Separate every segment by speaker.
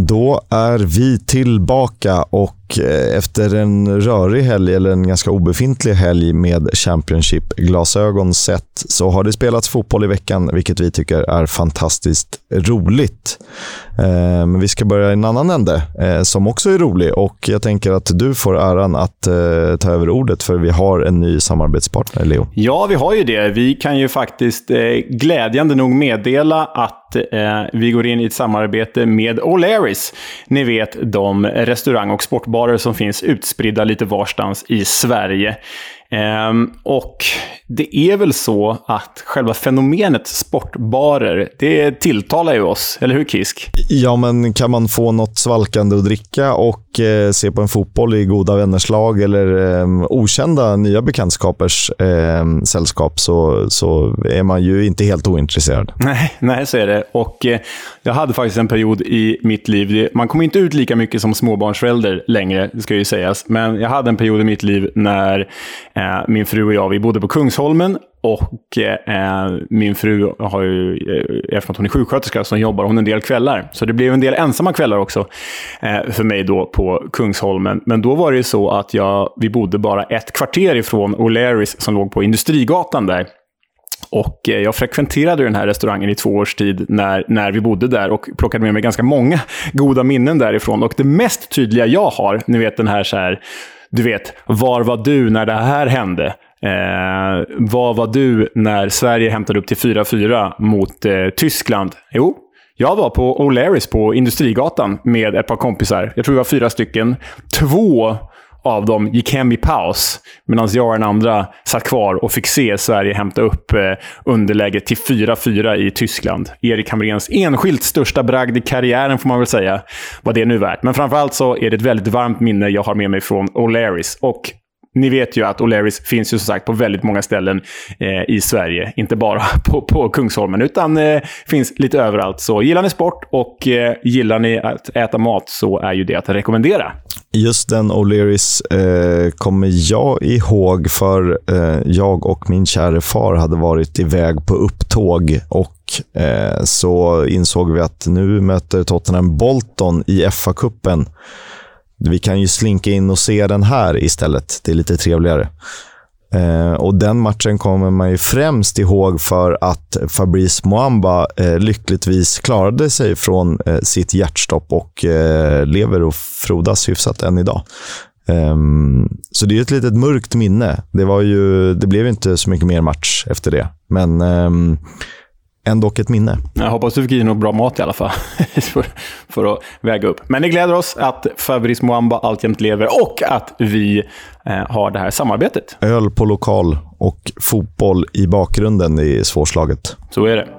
Speaker 1: Då är vi tillbaka och och eh, efter en rörig helg, eller en ganska obefintlig helg med Championship-glasögon sett, så har det spelats fotboll i veckan, vilket vi tycker är fantastiskt roligt. Eh, men vi ska börja i en annan ände, eh, som också är rolig och jag tänker att du får äran att ta över ordet, för vi har en ny samarbetspartner, Leo.
Speaker 2: Ja, vi har ju det. Vi kan ju faktiskt glädjande nog meddela att vi går in i ett samarbete med O'Learys. Ni vet, de restaurang och sportbarer som finns utspridda lite varstans i Sverige. Ehm, och det är väl så att själva fenomenet sportbarer, det tilltalar ju oss, eller hur Kisk?
Speaker 1: Ja, men kan man få något svalkande att dricka och eh, se på en fotboll i goda vänners lag eller eh, okända nya bekantskapers eh, sällskap så, så är man ju inte helt ointresserad.
Speaker 2: Nej, nej så är det. Och eh, jag hade faktiskt en period i mitt liv, man kommer inte ut lika mycket som småbarnsförälder längre, ska ju sägas, men jag hade en period i mitt liv när Eh, min fru och jag, vi bodde på Kungsholmen och eh, min fru har ju, eh, eftersom hon är sjuksköterska, så jobbar hon en del kvällar. Så det blev en del ensamma kvällar också eh, för mig då på Kungsholmen. Men då var det ju så att jag, vi bodde bara ett kvarter ifrån O'Learys, som låg på Industrigatan där. Och eh, jag frekventerade den här restaurangen i två års tid när, när vi bodde där och plockade med mig ganska många goda minnen därifrån. Och det mest tydliga jag har, ni vet den här så här, du vet, var var du när det här hände? Eh, var var du när Sverige hämtade upp till 4-4 mot eh, Tyskland? Jo, jag var på O'Learys på Industrigatan med ett par kompisar. Jag tror vi var fyra stycken. Två av dem gick hem i paus, medan jag och den andra satt kvar och fick se Sverige hämta upp eh, underläget till 4-4 i Tyskland. Erik Hamréns enskilt största bragd i karriären, får man väl säga, vad det är nu värt. Men framförallt så är det ett väldigt varmt minne jag har med mig från O'Learys. Och ni vet ju att O'Learys finns ju som sagt på väldigt många ställen eh, i Sverige. Inte bara på, på Kungsholmen, utan eh, finns lite överallt. Så gillar ni sport och eh, gillar ni att äta mat så är ju det att rekommendera.
Speaker 1: Just den O'Learys eh, kommer jag ihåg, för eh, jag och min kära far hade varit iväg på upptåg och eh, så insåg vi att nu möter Tottenham Bolton i FA-cupen. Vi kan ju slinka in och se den här istället. Det är lite trevligare. Eh, och Den matchen kommer man ju främst ihåg för att Fabrice Muamba eh, lyckligtvis klarade sig från eh, sitt hjärtstopp och eh, lever och frodas hyfsat än idag. Ehm, så det är ett litet mörkt minne. Det, var ju, det blev inte så mycket mer match efter det. Men ehm, ändå ett minne.
Speaker 2: Jag hoppas du fick i något bra mat i alla fall, för, för, att väga upp. Men det gläder oss att Fabrice Muamba alltjämt lever och att vi eh, har det här samarbetet.
Speaker 1: Öl på lokal och fotboll i bakgrunden är svårslaget.
Speaker 2: Så är det.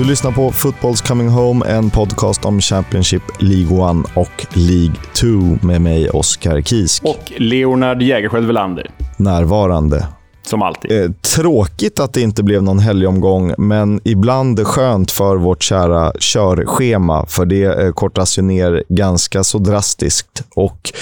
Speaker 1: Du lyssnar på Football's Coming Home, en podcast om Championship, League 1 och League 2 med mig, Oskar Kisk.
Speaker 2: Och Leonard Jägerskiöld Welander.
Speaker 1: Närvarande.
Speaker 2: Som alltid.
Speaker 1: Eh, tråkigt att det inte blev någon helgomgång, men ibland skönt för vårt kära körschema, för det eh, kortas ju ner ganska så drastiskt. Och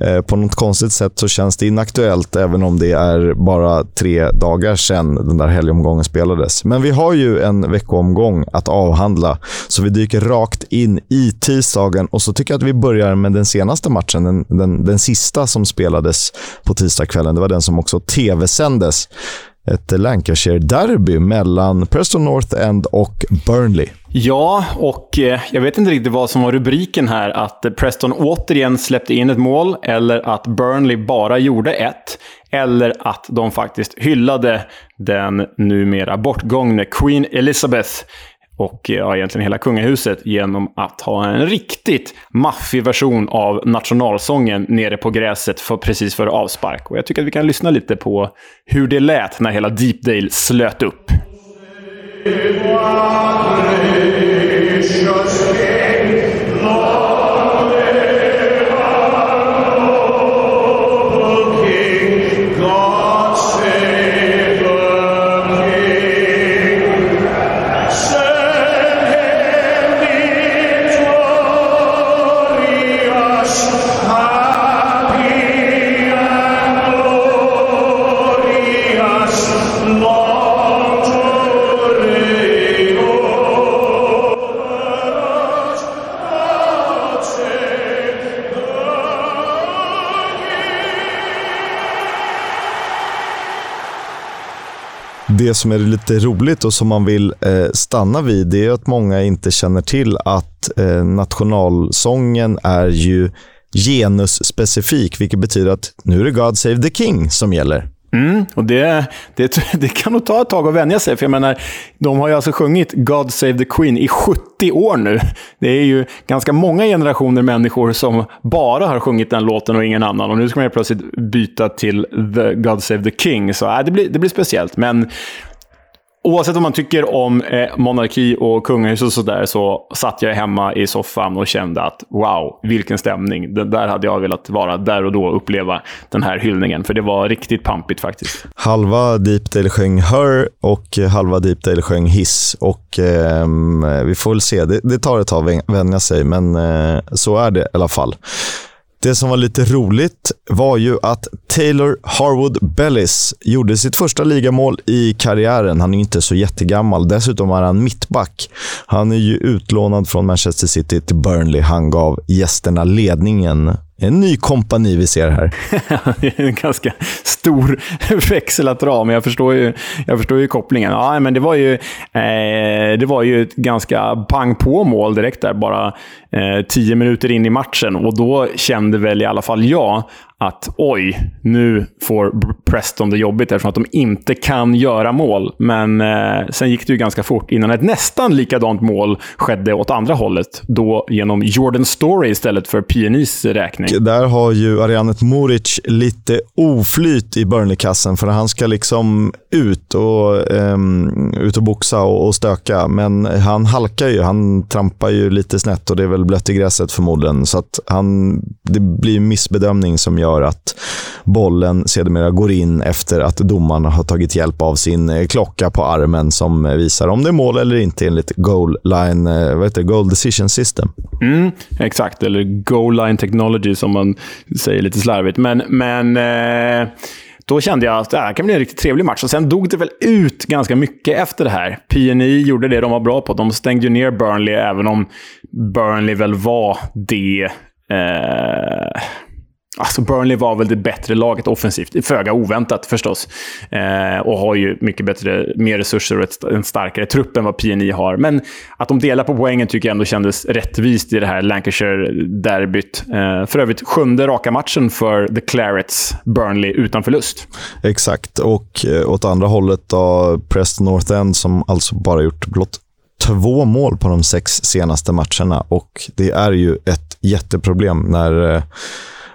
Speaker 1: Eh, på något konstigt sätt så känns det inaktuellt, även om det är bara tre dagar sedan den där helgomgången spelades. Men vi har ju en veckoomgång att avhandla, så vi dyker rakt in i tisdagen och så tycker jag att vi börjar med den senaste matchen, den, den, den sista som spelades på tisdagskvällen. Det var den som också tv-sändes sändes ett Lancashire-derby mellan Preston North End och Burnley.
Speaker 2: Ja, och eh, jag vet inte riktigt vad som var rubriken här. Att Preston återigen släppte in ett mål, eller att Burnley bara gjorde ett. Eller att de faktiskt hyllade den numera bortgångne Queen Elizabeth och eh, ja, egentligen hela kungahuset genom att ha en riktigt maffig version av nationalsången nere på gräset för, precis före avspark. Och jag tycker att vi kan lyssna lite på hur det lät när hela Deepdale slöt upp.
Speaker 1: Det som är lite roligt och som man vill eh, stanna vid, det är att många inte känner till att eh, nationalsången är ju genusspecifik, vilket betyder att nu är det God Save the King som gäller.
Speaker 2: Mm, och det, det, det kan nog ta ett tag att vänja sig. För jag menar, de har ju alltså sjungit God Save the Queen i 70 år nu. Det är ju ganska många generationer människor som bara har sjungit den låten och ingen annan. Och nu ska man plötsligt byta till the God Save the King. Så äh, det, blir, det blir speciellt. Men Oavsett vad man tycker om eh, monarki och kungahus och sådär, så satt jag hemma i soffan och kände att wow, vilken stämning. Det, där hade jag velat vara där och då och uppleva den här hyllningen. För det var riktigt pampigt faktiskt.
Speaker 1: Halva Deepdale sjöng Her och halva Deepdale sjöng Hiss. Och eh, vi får väl se. Det, det tar ett tag att vänja sig, men eh, så är det i alla fall. Det som var lite roligt var ju att Taylor Harwood Bellis gjorde sitt första ligamål i karriären. Han är inte så jättegammal. Dessutom är han mittback. Han är ju utlånad från Manchester City till Burnley. Han gav gästerna ledningen en ny kompani vi ser här.
Speaker 2: det är en ganska stor växel att dra, men jag förstår ju, jag förstår ju kopplingen. Ja, men det var ju, eh, det var ju ett ganska pang på mål direkt där, bara eh, tio minuter in i matchen. Och då kände väl i alla fall jag att oj, nu får Preston det jobbigt eftersom att de inte kan göra mål. Men eh, sen gick det ju ganska fort innan ett nästan likadant mål skedde åt andra hållet. Då genom Jordan Story istället för PNIs räkning.
Speaker 1: Där har ju Arianet Moric lite oflyt i Burnley-kassen för han ska liksom ut och, um, ut och boxa och, och stöka. Men han halkar ju. Han trampar ju lite snett och det är väl blött i gräset förmodligen. Så att han, det blir missbedömning som gör att bollen sedermera går in efter att domarna har tagit hjälp av sin eh, klocka på armen som eh, visar om det är mål eller inte enligt goal line, eh, vad heter det, goal decision system.
Speaker 2: Mm, exakt, eller goal line technology som man säger lite slarvigt. Men, men eh... Då kände jag att det här kan bli en riktigt trevlig match. Och Sen dog det väl ut ganska mycket efter det här. PNI gjorde det de var bra på. De stängde ju ner Burnley, även om Burnley väl var det... Eh Alltså Burnley var väl det bättre laget offensivt. Föga oväntat förstås. Eh, och har ju mycket bättre, mer resurser och ett, en starkare trupp än vad PNI har. Men att de delar på poängen tycker jag ändå kändes rättvist i det här Lancashire-derbyt. Eh, för övrigt sjunde raka matchen för The Clarets, Burnley, utan förlust.
Speaker 1: Exakt, och eh, åt andra hållet då Preston North End som alltså bara gjort blott två mål på de sex senaste matcherna. Och det är ju ett jätteproblem när eh,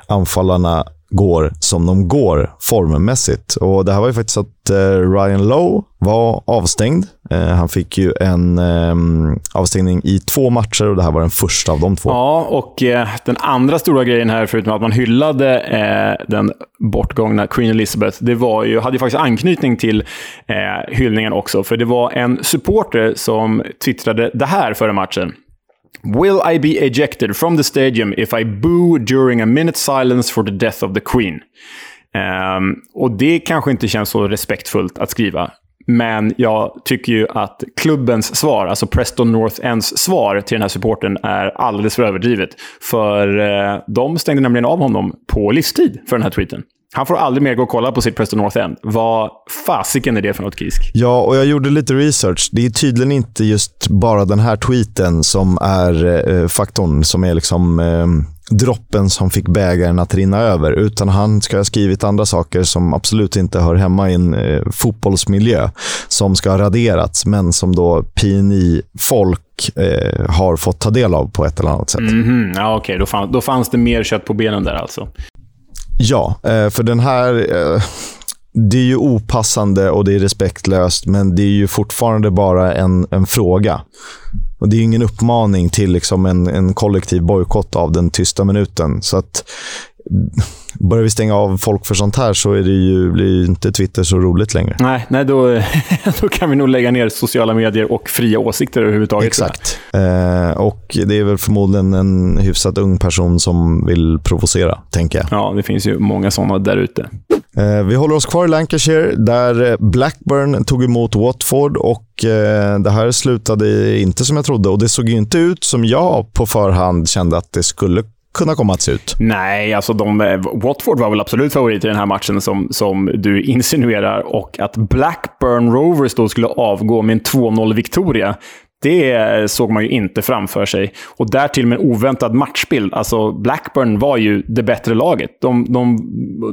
Speaker 1: anfallarna går som de går formmässigt. Och det här var ju faktiskt att eh, Ryan Lowe var avstängd. Eh, han fick ju en eh, avstängning i två matcher och det här var den första av de två.
Speaker 2: Ja, och eh, den andra stora grejen här, förutom att man hyllade eh, den bortgångna Queen Elizabeth, det var ju, hade ju faktiskt anknytning till eh, hyllningen också. För det var en supporter som twittrade det här före matchen. Will I be ejected from the stadium if I boo during a minute silence for the death of the Queen? Um, och det kanske inte känns så respektfullt att skriva. Men jag tycker ju att klubbens svar, alltså Preston North Ends svar till den här supporten är alldeles för överdrivet. För eh, de stängde nämligen av honom på livstid för den här tweeten. Han får aldrig mer gå och kolla på sitt Preston North End. Vad fasiken är det för något, Kisk?
Speaker 1: Ja, och jag gjorde lite research. Det är tydligen inte just bara den här tweeten som är eh, faktorn, som är liksom eh, droppen som fick bägaren att rinna över. Utan han ska ha skrivit andra saker som absolut inte hör hemma i en eh, fotbollsmiljö. Som ska ha raderats, men som då PNI-folk eh, har fått ta del av på ett eller annat sätt.
Speaker 2: Mm -hmm. Ja, Okej, okay. då, fann, då fanns det mer kött på benen där alltså.
Speaker 1: Ja, eh, för den här... Eh, det är ju opassande och det är respektlöst, men det är ju fortfarande bara en, en fråga. Och Det är ingen uppmaning till liksom en, en kollektiv bojkott av den tysta minuten. Så att börjar vi stänga av folk för sånt här så är det ju, blir inte Twitter så roligt längre.
Speaker 2: Nej, nej då, då kan vi nog lägga ner sociala medier och fria åsikter överhuvudtaget.
Speaker 1: Exakt. Eh, och det är väl förmodligen en hyfsat ung person som vill provocera, tänker jag.
Speaker 2: Ja, det finns ju många sådana där ute.
Speaker 1: Eh, vi håller oss kvar i Lancashire där Blackburn tog emot Watford och eh, det här slutade inte som jag trodde och det såg inte ut som jag på förhand kände att det skulle kunna komma att se ut?
Speaker 2: Nej, alltså de, eh, Watford var väl absolut favorit i den här matchen som, som du insinuerar. Och att Blackburn Rovers då skulle avgå med en 2-0-viktoria det såg man ju inte framför sig. Och därtill med en oväntad matchbild. Alltså, Blackburn var ju det bättre laget. De, de,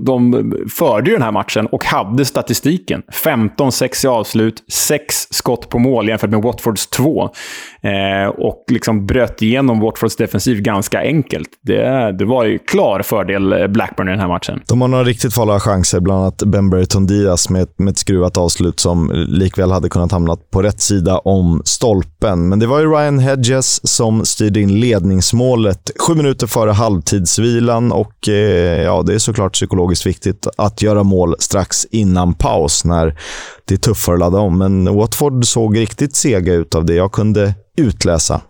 Speaker 2: de förde ju den här matchen och hade statistiken. 15-6 i avslut, 6 skott på mål jämfört med Watfords 2. Eh, och liksom bröt igenom Watfords defensiv ganska enkelt. Det, det var ju klar fördel eh, Blackburn i den här matchen.
Speaker 1: De har några riktigt farliga chanser, bland annat Ben Burton Diaz med, med ett skruvat avslut som likväl hade kunnat hamna på rätt sida om stolpen öppen. Men det var ju Ryan Hedges som styrde in ledningsmålet sju minuter före halvtidsvilan och eh, ja, det är såklart psykologiskt viktigt att göra mål strax innan paus när det är tuffare att ladda om. Men Watford såg riktigt sega ut av det jag kunde utläsa.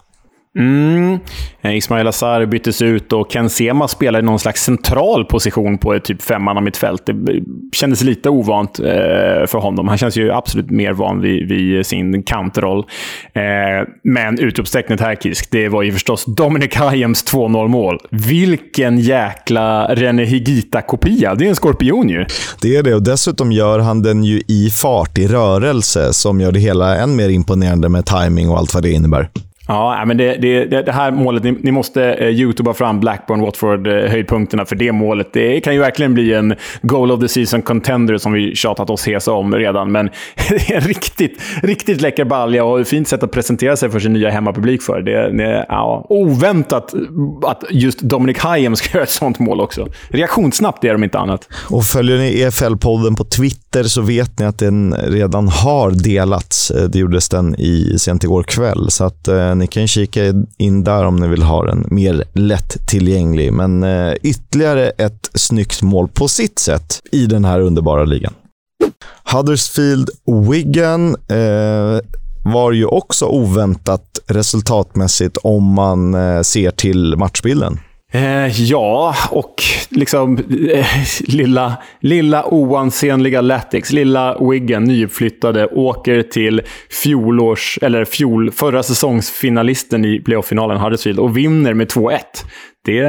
Speaker 2: Mm. Eh, Ismail Azar byttes ut och Ken Sema spelade i någon slags central position på ett typ femman av mitt fält. Det kändes lite ovant eh, för honom. Han känns ju absolut mer van vid, vid sin kantroll. Eh, men utropstecknet här, Kisk, det var ju förstås Dominic Hayems 2-0-mål. Vilken jäkla René Higita-kopia! Det är en skorpion ju.
Speaker 1: Det är det och dessutom gör han den ju i fart, i rörelse, som gör det hela än mer imponerande med timing och allt vad det innebär.
Speaker 2: Ja, men det, det, det här målet, ni, ni måste eh, youtuba fram Blackburn-Watford-höjdpunkterna, eh, för det målet det kan ju verkligen bli en goal of the season contender som vi tjatat oss hesa om redan. Men det är en riktigt, riktigt läcker balja och ett fint sätt att presentera sig för sin nya hemmapublik för. Det, det ja, oväntat att just Dominic Hayem ska göra ett sånt mål också. Reaktionssnabbt är de inte annat.
Speaker 1: Och följer ni EFL-podden på Twitter så vet ni att den redan har delats. Eh, det gjordes den i, sent igår kväll. Så att eh, ni kan kika in där om ni vill ha den mer lättillgänglig. Men eh, ytterligare ett snyggt mål på sitt sätt i den här underbara ligan. Huddersfield Wigan eh, var ju också oväntat resultatmässigt om man eh, ser till matchbilden.
Speaker 2: Eh, ja, och liksom eh, lilla, lilla oansenliga Latix, lilla Wiggen, nyuppflyttade, åker till fjolårs, eller fjol, förra säsongsfinalisten i playoff-finalen, Huddersfield, och vinner med 2-1. Det,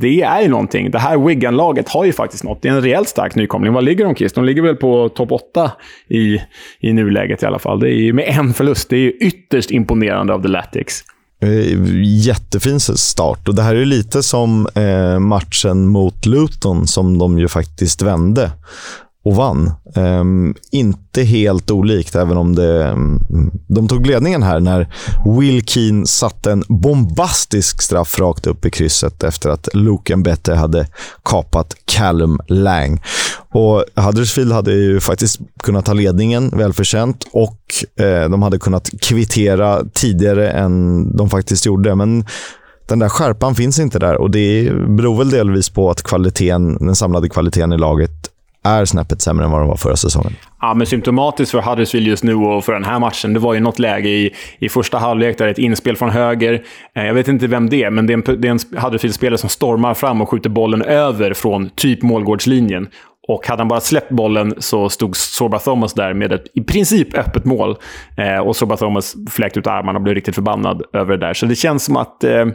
Speaker 2: det är ju någonting. Det här Wigan-laget har ju faktiskt något. Det är en rejält stark nykomling. Vad ligger de, Chris? De ligger väl på topp 8 i, i nuläget i alla fall. Det är ju med en förlust. Det är ju ytterst imponerande av The Latics.
Speaker 1: Eh, jättefin start. Och det här är lite som eh, matchen mot Luton som de ju faktiskt vände och vann. Um, inte helt olikt, även om det, um, de tog ledningen här när Will Keane satte en bombastisk straff rakt upp i krysset efter att Luke Mbette hade kapat Callum Lang. Och Huddersfield hade ju faktiskt kunnat ta ledningen välförtjänt och eh, de hade kunnat kvittera tidigare än de faktiskt gjorde. Men den där skärpan finns inte där och det beror väl delvis på att kvaliteten, den samlade kvaliteten i laget är snäppet sämre än vad de var förra säsongen.
Speaker 2: Ja, men symptomatiskt för Huddersfield just nu och för den här matchen, det var ju något läge i, i första halvlek där ett inspel från höger. Eh, jag vet inte vem det är, men det är en, det är en Huddersfield-spelare som stormar fram och skjuter bollen över från typ målgårdslinjen. Och hade han bara släppt bollen så stod Sorba Thomas där med ett i princip öppet mål. Eh, och Sorba Thomas fläkte ut armarna och blev riktigt förbannad över det där. Så det känns som att eh,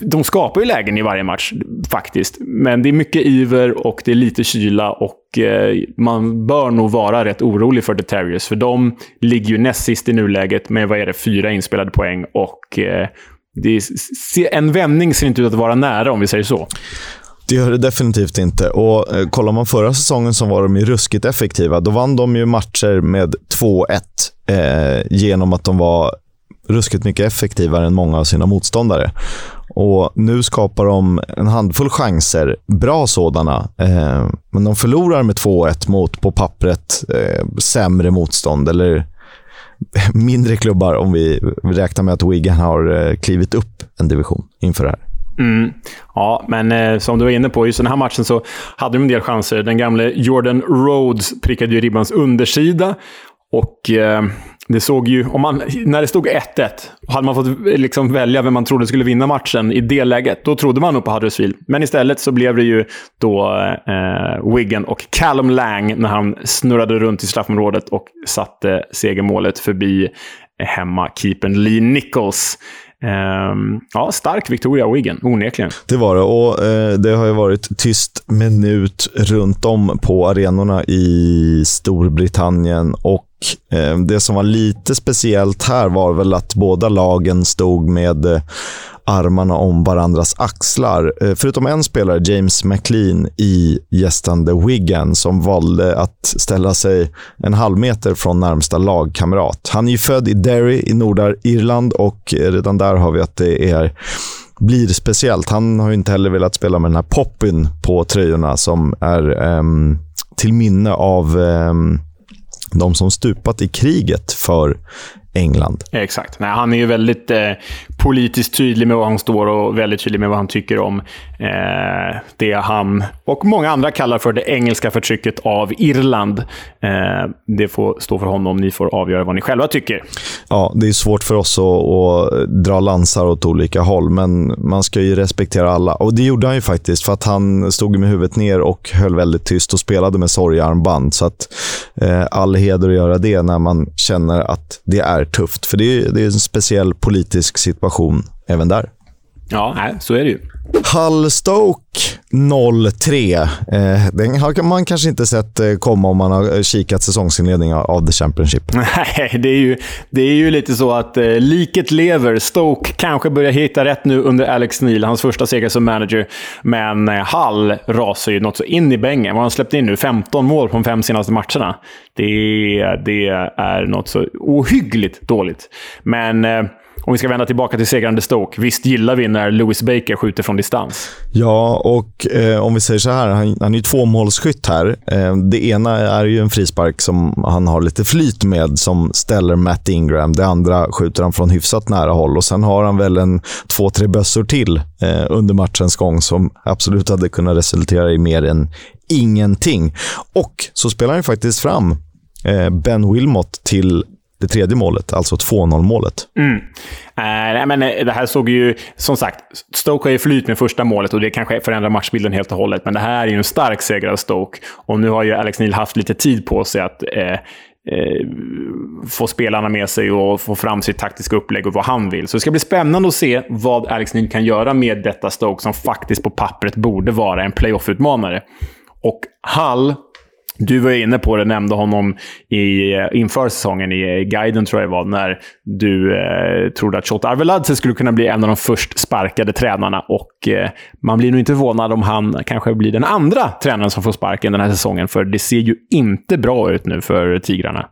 Speaker 2: de skapar ju lägen i varje match, faktiskt. Men det är mycket iver och det är lite kyla och eh, man bör nog vara rätt orolig för The Terriers. För de ligger ju näst sist i nuläget med, vad är det, fyra inspelade poäng och eh, det är, en vändning ser inte ut att vara nära, om vi säger så.
Speaker 1: Det gör det definitivt inte. Och eh, Kollar man förra säsongen så var de ju ruskigt effektiva. Då vann de ju matcher med 2-1 eh, genom att de var ruskigt mycket effektivare än många av sina motståndare. Och Nu skapar de en handfull chanser, bra sådana. Eh, men de förlorar med 2-1 mot, på pappret, eh, sämre motstånd. Eller mindre klubbar om vi räknar med att Wigan har eh, klivit upp en division inför det här.
Speaker 2: Mm. Ja, men eh, som du var inne på, just den här matchen så hade de en del chanser. Den gamle Jordan Rhodes prickade ju ribbans undersida. Och eh, det såg ju, om man, när det stod 1-1, hade man fått liksom välja vem man trodde skulle vinna matchen i det läget, då trodde man nog på Huddersfield. Men istället så blev det ju då eh, Wiggen och Callum Lang när han snurrade runt i straffområdet och satte segermålet förbi hemmakeepern Lee Nichols. Um, ja, stark Victoria Wiggen, onekligen.
Speaker 1: Det var det och eh, det har ju varit tyst minut runt om på arenorna i Storbritannien och Eh, det som var lite speciellt här var väl att båda lagen stod med eh, armarna om varandras axlar. Eh, förutom en spelare, James McLean i gästande Wigan, som valde att ställa sig en halv meter från närmsta lagkamrat. Han är ju född i Derry i Nordirland och redan där har vi att det är blir speciellt. Han har ju inte heller velat spela med den här poppyn på tröjorna som är um, till minne av um, de som stupat i kriget för England.
Speaker 2: Exakt. Nej, han är ju väldigt eh, politiskt tydlig med var han står och väldigt tydlig med vad han tycker om eh, det han och många andra kallar för det engelska förtrycket av Irland. Eh, det får stå för honom. Ni får avgöra vad ni själva tycker.
Speaker 1: Ja, det är svårt för oss att, att dra lansar åt olika håll, men man ska ju respektera alla. Och det gjorde han ju faktiskt, för att han stod med huvudet ner och höll väldigt tyst och spelade med sorgarmband. Så att eh, all heder att göra det när man känner att det är tufft. För det är, det är en speciell politisk situation även där.
Speaker 2: Ja, så är det ju.
Speaker 1: Hull Stoke 03. Eh, den har man kanske inte sett eh, komma om man har eh, kikat säsongsinledningen av The Championship.
Speaker 2: Nej, det är ju, det är ju lite så att eh, liket lever. Stoke kanske börjar hitta rätt nu under Alex Neil, hans första seger som manager. Men eh, Hull rasar ju något så in i bängen. Vad har han släppt in nu? 15 mål på de fem senaste matcherna. Det, det är något så ohyggligt dåligt. Men... Eh, om vi ska vända tillbaka till segrande Stoke. Visst gillar vi när Lewis Baker skjuter från distans?
Speaker 1: Ja, och eh, om vi säger så här. Han, han är ju tvåmålsskytt här. Eh, det ena är ju en frispark som han har lite flyt med, som ställer Matt Ingram. Det andra skjuter han från hyfsat nära håll. Och Sen har han väl en två, tre bössor till eh, under matchens gång som absolut hade kunnat resultera i mer än ingenting. Och så spelar han ju faktiskt fram eh, Ben Wilmot till det tredje målet, alltså 2-0 målet.
Speaker 2: Mm. Äh, men eh, det här såg ju, som sagt, Stoke har ju flyt med första målet och det kanske förändrar matchbilden helt och hållet. Men det här är ju en stark seger av Stoke. Och nu har ju Alex Neil haft lite tid på sig att eh, Eh, få spelarna med sig och få fram sitt taktiska upplägg och vad han vill. Så det ska bli spännande att se vad Alex Neil kan göra med detta Stoke som faktiskt på pappret borde vara en playoff-utmanare. Och Hall du var inne på det, nämnde honom i, eh, inför säsongen i eh, guiden, tror jag det var, när du eh, trodde att Shota Arveladze skulle kunna bli en av de först sparkade tränarna. Och eh, Man blir nog inte förvånad om han kanske blir den andra tränaren som får sparken den här säsongen, för det ser ju inte bra ut nu för Tigrarna.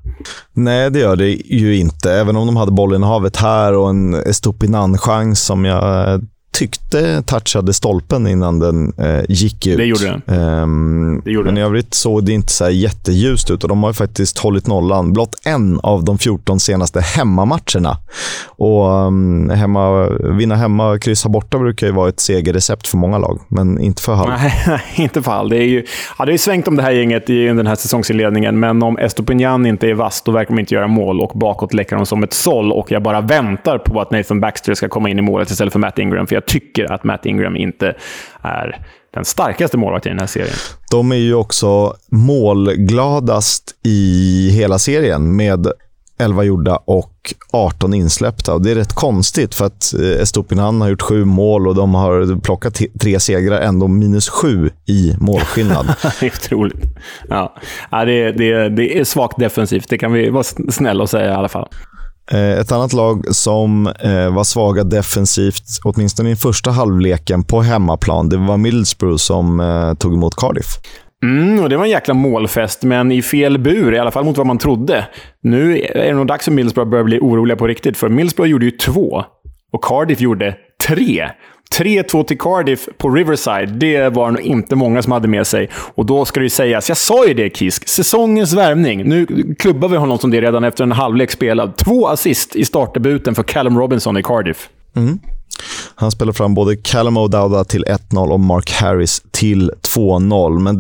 Speaker 1: Nej, det gör det ju inte. Även om de hade bollen i havet här och en Estopinan-chans som jag eh, tyckte touchade stolpen innan den eh, gick ut.
Speaker 2: Det gjorde den. Um,
Speaker 1: det gjorde men i övrigt såg det inte så jätteljust ut och de har faktiskt hållit nollan. Blott en av de 14 senaste hemmamatcherna. Och um, hemma, Vinna hemma och kryssa borta brukar ju vara ett segerrecept för många lag, men inte för Hall.
Speaker 2: Nej, inte för Hall. Det, är ju, ja, det är svängt om det här gänget i den här säsongsinledningen, men om Estopinian inte är vass, då verkar de inte göra mål och bakåt läcker de som ett såll. Och jag bara väntar på att Nathan Baxter ska komma in i målet istället för Matt Ingram, för jag tycker att Matt Ingram inte är den starkaste målvakten i den här serien.
Speaker 1: De är ju också målgladast i hela serien med 11 gjorda och 18 insläppta. Och det är rätt konstigt för att eh, Estopinan har gjort sju mål och de har plockat tre segrar, ändå minus sju i målskillnad.
Speaker 2: det är otroligt. Ja. Ja, det, det, det är svagt defensivt, det kan vi vara snälla och säga i alla fall.
Speaker 1: Eh, ett annat lag som eh, var svaga defensivt, åtminstone i första halvleken på hemmaplan, det var Middlesbrough som eh, tog emot Cardiff.
Speaker 2: Mm, och det var en jäkla målfest, men i fel bur, i alla fall mot vad man trodde. Nu är det nog dags för Middlesbrough att börja bli oroliga på riktigt, för Middlesbrough gjorde ju två och Cardiff gjorde tre. 3-2 till Cardiff på Riverside, det var nog inte många som hade med sig. Och då ska det ju sägas, jag sa ju det Kisk, säsongens värvning. Nu klubbar vi honom som det redan efter en halvlek spelad. Två assist i startdebuten för Callum Robinson i Cardiff.
Speaker 1: Mm. Han spelar fram både Callum O'Dowda till 1-0 och Mark Harris till 2-0. Men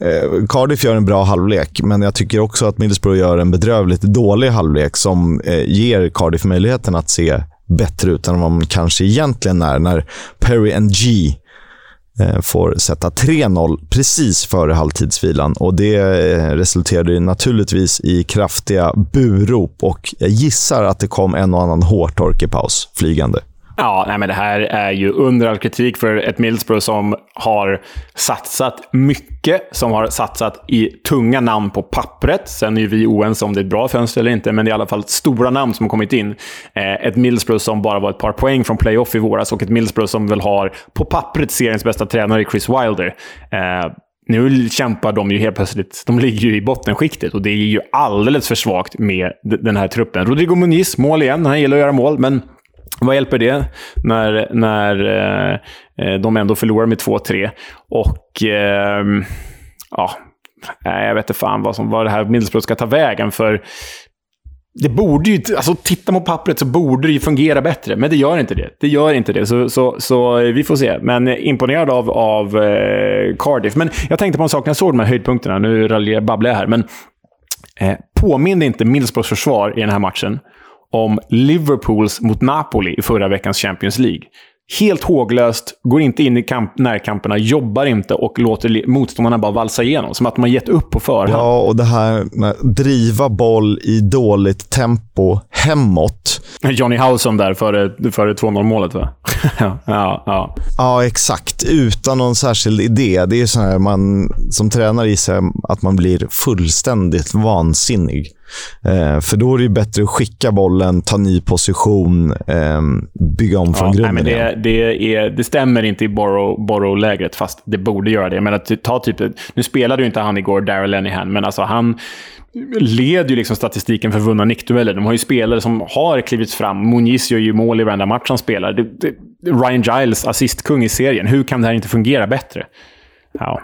Speaker 1: eh, Cardiff gör en bra halvlek, men jag tycker också att Middlesbrough gör en bedrövligt dålig halvlek som eh, ger Cardiff möjligheten att se bättre ut än vad man kanske egentligen är. När Perry and G eh, får sätta 3-0 precis före halvtidsvilan. Och Det eh, resulterade naturligtvis i kraftiga burop och jag gissar att det kom en och annan hårtork i paus flygande.
Speaker 2: Ja, nej, men det här är ju under all kritik för ett Middlesbrough som har satsat mycket, som har satsat i tunga namn på pappret. Sen är ju vi oense om det är ett bra fönster eller inte, men det är i alla fall stora namn som har kommit in. Eh, ett Middlesbrough som bara var ett par poäng från playoff i våras och ett Middlesbrough som väl har, på pappret, seriens bästa tränare Chris Wilder. Eh, nu kämpar de ju helt plötsligt... De ligger ju i bottenskiktet och det är ju alldeles för svagt med den här truppen. Rodrigo Muniz, mål igen. Han gillar att göra mål, men vad hjälper det när, när eh, de ändå förlorar med 2-3? Och eh, ja, jag vet inte fan vad, som, vad det här Middlesbrough ska ta vägen. För det borde ju, alltså tittar man på pappret så borde det ju fungera bättre, men det gör inte det. Det gör inte det, så, så, så eh, vi får se. Men imponerad av, av eh, Cardiff. Men jag tänkte på en sak när jag såg de här höjdpunkterna. Nu babblar jag här, men eh, påminner inte Middlesbroughs försvar i den här matchen om Liverpools mot Napoli i förra veckans Champions League. Helt håglöst, går inte in i kamp, närkamperna, jobbar inte och låter motståndarna bara valsa igenom. Som att har gett upp på förhand.
Speaker 1: Ja, och det här med driva boll i dåligt tempo hemåt.
Speaker 2: Johnny Howson där före, före 2-0 målet, va? ja, ja.
Speaker 1: ja, exakt. Utan någon särskild idé. Det är så här man som tränare gissar att man blir fullständigt vansinnig. Eh, för då är det bättre att skicka bollen, ta ny position, eh, bygga om från ja, grunden.
Speaker 2: Nej, men det, det, är, det stämmer inte i borrow-lägret, fast det borde göra det. Men att ta typ, nu spelade ju inte han igår, Daryl Lenihan, men alltså han leder ju liksom statistiken för vunna nickdueller. De har ju spelare som har klivit fram. Muniz gör ju mål i varenda match han spelar. Det, det, Ryan Giles, assistkung i serien. Hur kan det här inte fungera bättre? Ja,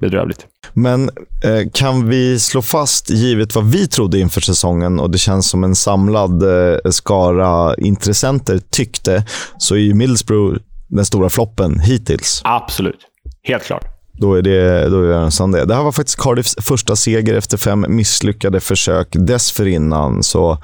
Speaker 2: bedrövligt.
Speaker 1: Men eh, kan vi slå fast, givet vad vi trodde inför säsongen och det känns som en samlad eh, skara intressenter tyckte, så är ju Middlesbrough den stora floppen hittills.
Speaker 2: Absolut. Helt klart.
Speaker 1: Då är det, då är det en det. Det här var faktiskt Cardiffs första seger efter fem misslyckade försök dessförinnan. Så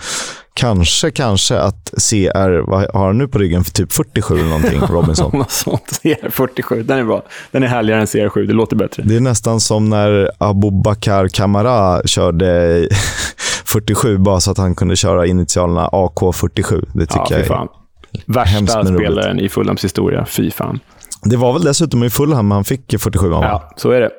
Speaker 1: kanske, kanske att CR, vad har han nu på ryggen för typ 47 eller någonting, Robinson?
Speaker 2: Sånt. CR 47, den är bra. Den är härligare än CR7, det låter bättre.
Speaker 1: Det är nästan som när Abu Bakar Kamara körde 47 bara så att han kunde köra initialerna AK47. Det tycker ja, jag är.
Speaker 2: Värsta spelaren i Fulhams historia. Fy fan.
Speaker 1: Det var väl dessutom i Fulham han fick 47 va?
Speaker 2: Ja, så är det.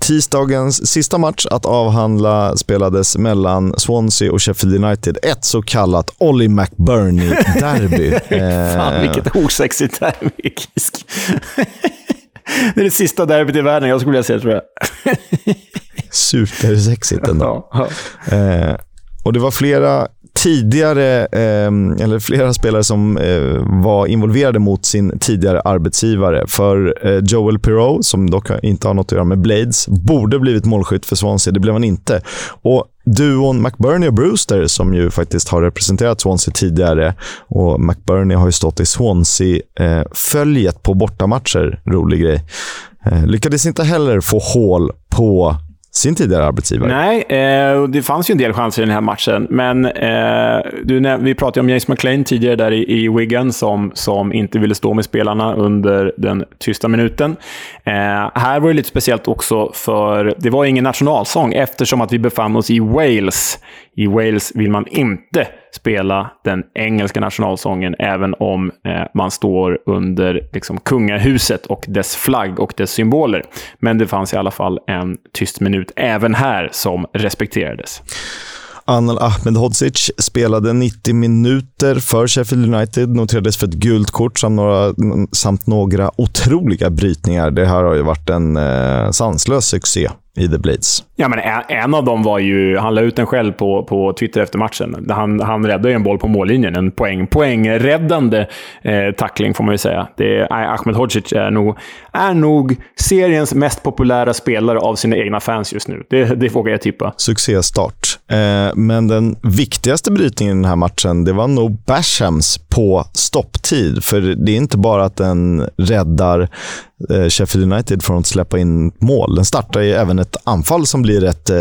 Speaker 1: Tisdagens sista match att avhandla spelades mellan Swansea och Sheffield United. Ett så kallat Ollie McBurney-derby.
Speaker 2: Fan, eh, vilket osexigt derby. det är det sista derbyt i världen jag skulle vilja säga, tror jag.
Speaker 1: Supersexigt ändå. Ja, ja. Eh, och det var flera tidigare, eh, eller flera spelare som eh, var involverade mot sin tidigare arbetsgivare. För eh, Joel Pirou, som dock inte har något att göra med Blades, borde blivit målskytt för Swansea. Det blev han inte. Och duon McBurney och Brewster, som ju faktiskt har representerat Swansea tidigare, och McBurney har ju stått i Swansea-följet eh, på bortamatcher. Rolig grej. Eh, lyckades inte heller få hål på sin tidigare arbetsgivare.
Speaker 2: Nej, eh, det fanns ju en del chanser i den här matchen. Men eh, du, vi pratade om James McLean tidigare där i, i Wigan som, som inte ville stå med spelarna under den tysta minuten. Eh, här var det lite speciellt också för det var ingen nationalsång eftersom att vi befann oss i Wales. I Wales vill man inte spela den engelska nationalsången, även om eh, man står under liksom, kungahuset och dess flagg och dess symboler. Men det fanns i alla fall en tyst minut även här som respekterades.
Speaker 1: Anel Ahmedhodzic spelade 90 minuter för Sheffield United, noterades för ett gult kort samt några, samt några otroliga brytningar. Det här har ju varit en eh, sanslös succé i The Blades.
Speaker 2: Ja, men en, av dem var ju... Han la ut den själv på, på Twitter efter matchen. Han, han räddade ju en boll på mållinjen. En poäng, poängräddande eh, tackling, får man ju säga. Det, Ahmed Hodzic är nog, är nog seriens mest populära spelare av sina egna fans just nu. Det, det vågar jag tippa.
Speaker 1: Succéstart. Eh, men den viktigaste brytningen i den här matchen, det var nog Bashams på stopptid. För det är inte bara att den räddar Sheffield United från att släppa in mål. Den startar ju även ett anfall som blir rätt eh,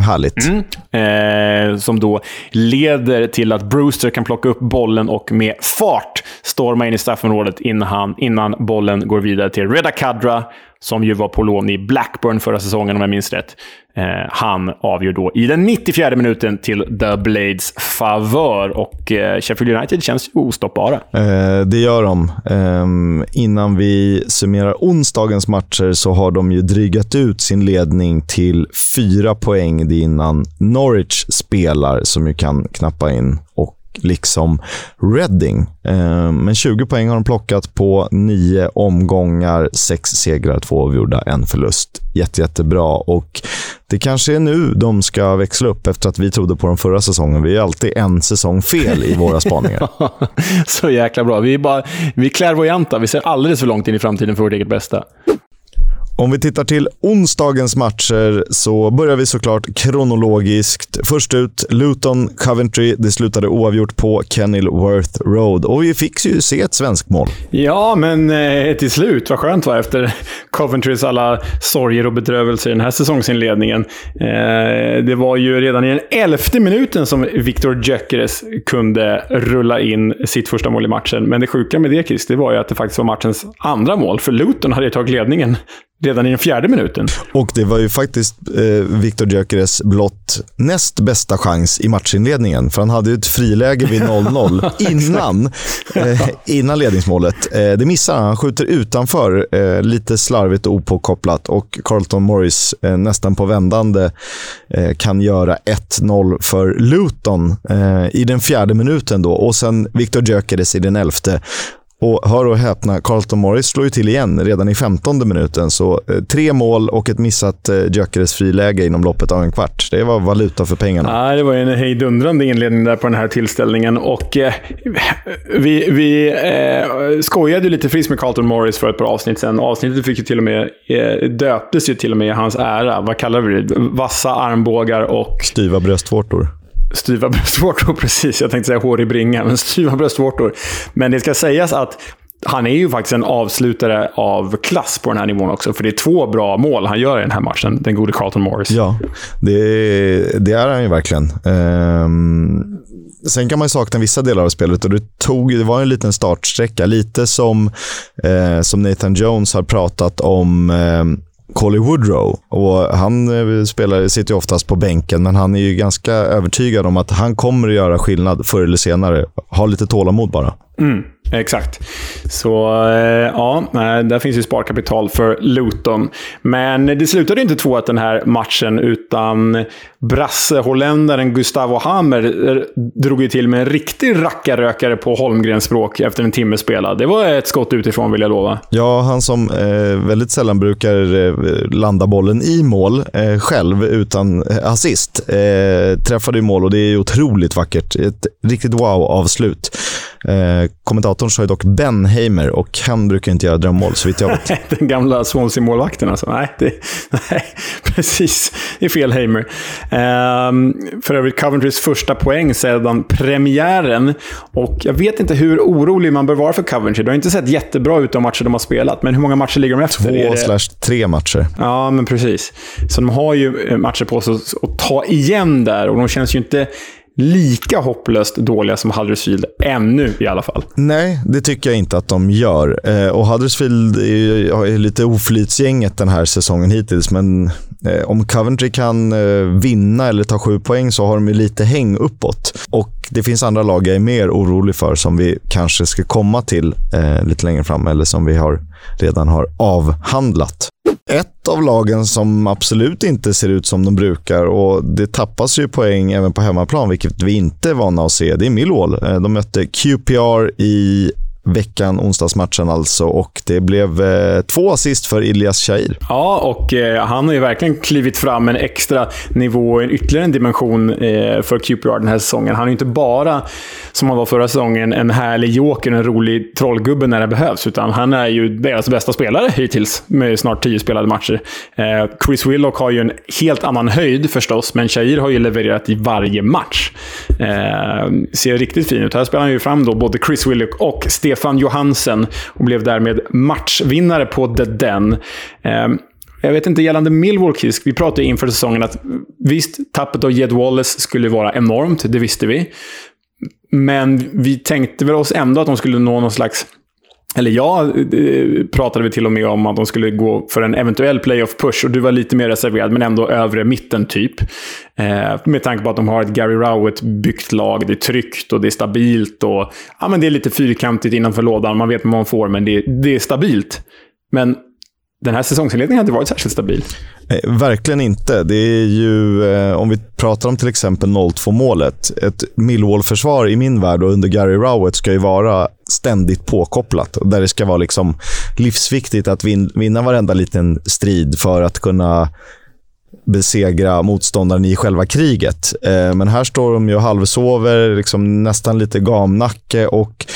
Speaker 1: härligt.
Speaker 2: Mm. Eh, som då leder till att Brewster kan plocka upp bollen och med fart storma in i straffområdet innan, innan bollen går vidare till Reda Kadra som ju var på lån i Blackburn förra säsongen om jag minns rätt. Eh, han avgör då i den 94 minuten till The Blades favör och eh, Sheffield United känns ostoppbara.
Speaker 1: Eh, det gör de. Ehm, innan vi summerar summerar onsdagens matcher så har de ju drygat ut sin ledning till fyra poäng. Det innan Norwich spelar, som ju kan knappa in. Och liksom Reading. Ehm, men 20 poäng har de plockat på nio omgångar, sex segrar, två avgjorda, en förlust. Jätte, jättebra. Och det kanske är nu de ska växla upp efter att vi trodde på dem förra säsongen. Vi är alltid en säsong fel i våra spaningar.
Speaker 2: Så jäkla bra. Vi är, bara, vi är klärvoajanta. Vi ser alldeles för långt in i framtiden för vårt eget bästa.
Speaker 1: Om vi tittar till onsdagens matcher så börjar vi såklart kronologiskt. Först ut Luton Coventry. Det slutade oavgjort på Kenilworth Road och vi fick ju se ett svenskt mål.
Speaker 2: Ja, men eh, till slut. Vad skönt var efter Coventrys alla sorger och bedrövelser i den här säsongsinledningen. Eh, det var ju redan i den elfte minuten som Victor Gyökeres kunde rulla in sitt första mål i matchen. Men det sjuka med det, Chris, det var ju att det faktiskt var matchens andra mål. För Luton hade ju tagit ledningen redan i den fjärde minuten.
Speaker 1: Och det var ju faktiskt eh, Viktor Gyökeres blott näst bästa chans i matchinledningen. För han hade ju ett friläge vid 0-0 innan, eh, innan ledningsmålet. Eh, det missar han. Han skjuter utanför, eh, lite slarvigt och opåkopplat. Och Carlton Morris, eh, nästan på vändande, eh, kan göra 1-0 för Luton i den fjärde minuten. då. Och sen Viktor Gyökeres i den elfte. Och hör och häpna, Carlton Morris slår ju till igen redan i 15 minuten. Så eh, tre mål och ett missat eh, Gyökeres friläge inom loppet av en kvart. Det var valuta för pengarna.
Speaker 2: Ja, det var en hejdundrande inledning där på den här tillställningen. Och eh, vi vi eh, skojade lite friskt med Carlton Morris för ett par avsnitt sen. Avsnittet fick ju till och med, eh, döptes ju till och med i hans ära. Vad kallar vi det? Vassa armbågar och...
Speaker 1: Styva bröstvårtor
Speaker 2: styva bröstvårtor, precis. Jag tänkte säga hår i bringa, men styva bröstvårtor. Men det ska sägas att han är ju faktiskt en avslutare av klass på den här nivån också. För det är två bra mål han gör i den här matchen, den gode Carlton Morris.
Speaker 1: Ja, det, det är han ju verkligen. Um, sen kan man ju sakna vissa delar av spelet och det, tog, det var en liten startsträcka. Lite som, eh, som Nathan Jones har pratat om eh, Colly Woodrow. Och han eh, spelar, sitter ju oftast på bänken, men han är ju ganska övertygad om att han kommer att göra skillnad förr eller senare. Ha lite tålamod bara.
Speaker 2: Mm. Exakt. Så eh, ja, eh, där finns ju sparkapital för Luton. Men det slutade inte 2-1 den här matchen, utan brasse-holländaren Gustavo Hammer eh, drog ju till med en riktig rackarrökare på Holmgrens språk efter en timme spelad. Det var ett skott utifrån, vill jag lova.
Speaker 1: Ja, han som eh, väldigt sällan brukar eh, landa bollen i mål eh, själv, utan assist, eh, träffade ju mål och det är otroligt vackert. Ett riktigt wow-avslut. Eh, kommentatorn sa ju dock Ben Heimer och han brukar inte göra drömmål så vitt jag vet.
Speaker 2: Den gamla Swansea-målvakten alltså. Nej, det, nej, precis. Det är fel Heimer. Um, för övrigt Coventrys första poäng sedan premiären. Och jag vet inte hur orolig man bör vara för Coventry. Det har inte sett jättebra ut de matcher de har spelat, men hur många matcher ligger de efter?
Speaker 1: Två slash tre matcher.
Speaker 2: Ja, men precis. Så de har ju matcher på sig att ta igen där och de känns ju inte lika hopplöst dåliga som Huddersfield ännu i alla fall.
Speaker 1: Nej, det tycker jag inte att de gör. Eh, och Huddersfield är, är lite oflytsgänget den här säsongen hittills, men eh, om Coventry kan eh, vinna eller ta sju poäng så har de ju lite häng uppåt. Och det finns andra lag jag är mer orolig för som vi kanske ska komma till eh, lite längre fram eller som vi har, redan har avhandlat. Ett av lagen som absolut inte ser ut som de brukar och det tappas ju poäng även på hemmaplan, vilket vi inte är vana att se. Det är Millwall. Eh, de mötte QPR i veckan, onsdagsmatchen alltså. Och det blev eh, två assist för Ilias Shahir.
Speaker 2: Ja, och eh, han har ju verkligen klivit fram en extra nivå, en ytterligare en dimension eh, för QPR den här säsongen. Han är ju inte bara, som han var förra säsongen, en härlig joker, en rolig trollgubbe när det behövs, utan han är ju deras bästa spelare hittills med snart tio spelade matcher. Eh, Chris Willock har ju en helt annan höjd förstås, men Shahir har ju levererat i varje match. Eh, ser riktigt fin ut. Här spelar han ju fram då både Chris Willock och Stefan Stefan Johansen och blev därmed matchvinnare på The Den. Ehm, jag vet inte, gällande Millwall Kisk, vi pratade inför säsongen att visst, tappet av Jed Wallace skulle vara enormt, det visste vi. Men vi tänkte väl oss ändå att de skulle nå någon slags eller ja, eh, pratade vi till och med om att de skulle gå för en eventuell playoff-push och du var lite mer reserverad, men ändå övre mitten typ. Eh, med tanke på att de har ett Gary Rowett-byggt lag, det är tryggt och det är stabilt och ja, men det är lite fyrkantigt innanför lådan, man vet vad man får, men det, det är stabilt. Men den här säsongsinledningen har inte varit särskilt stabil.
Speaker 1: Eh, verkligen inte. Det är ju, eh, om vi pratar om till exempel 0-2 målet. Ett Millwall-försvar i min värld och under Gary Rowett ska ju vara ständigt påkopplat. Där det ska vara liksom livsviktigt att vin, vinna varenda liten strid för att kunna besegra motståndaren i själva kriget. Eh, men här står de ju och halvsover, liksom nästan lite gamnacke och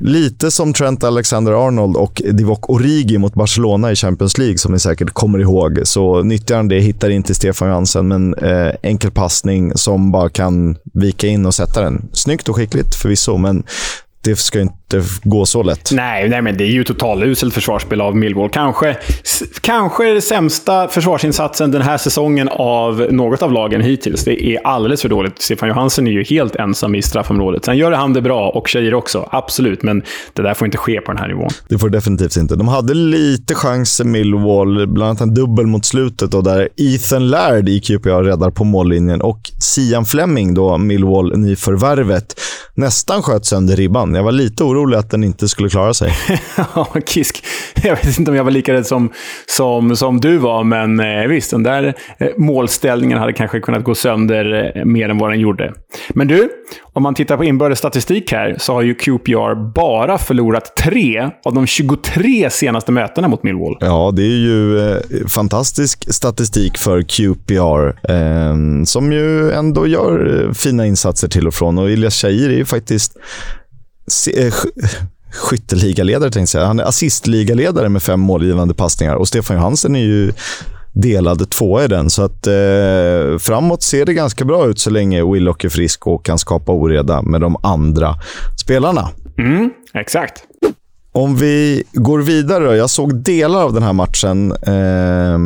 Speaker 1: lite som Trent Alexander-Arnold och Divock Origi mot Barcelona i Champions League, som ni säkert kommer ihåg, så nyttjar han det, hittar in till Stefan Johansen, men eh, enkel passning som bara kan vika in och sätta den. Snyggt och skickligt förvisso, men det ska inte gå så lätt.
Speaker 2: Nej, nej men det är ju totaluselt försvarsspel av Millwall. Kanske, kanske det sämsta försvarsinsatsen den här säsongen av något av lagen hittills. Det är alldeles för dåligt. Stefan Johansen är ju helt ensam i straffområdet. Sen gör han det bra, och tjejer också. Absolut, men det där får inte ske på den här nivån.
Speaker 1: Det får definitivt inte. De hade lite chans, Millwall, bland annat en dubbel mot slutet och där Ethan Laird i QPR räddar på mållinjen och Sian Fleming, då Millwall nyförvärvet, nästan sköt sönder ribban. Jag var lite orolig att den inte skulle klara sig.
Speaker 2: ja, Kisk. Jag vet inte om jag var lika rädd som, som, som du var, men eh, visst, den där eh, målställningen hade kanske kunnat gå sönder eh, mer än vad den gjorde. Men du, om man tittar på inbördes statistik här så har ju QPR bara förlorat tre av de 23 senaste mötena mot Millwall.
Speaker 1: Ja, det är ju eh, fantastisk statistik för QPR eh, som ju ändå gör eh, fina insatser till och från. Och Ilyas Shahir är ju faktiskt skytteligaledare, tänkte jag säga. Han är assistligaledare med fem målgivande passningar och Stefan Johansen är ju delad tvåa i den. Så att eh, framåt ser det ganska bra ut så länge Willock är frisk och kan skapa oreda med de andra spelarna.
Speaker 2: Mm, exakt.
Speaker 1: Om vi går vidare. Jag såg delar av den här matchen. Eh,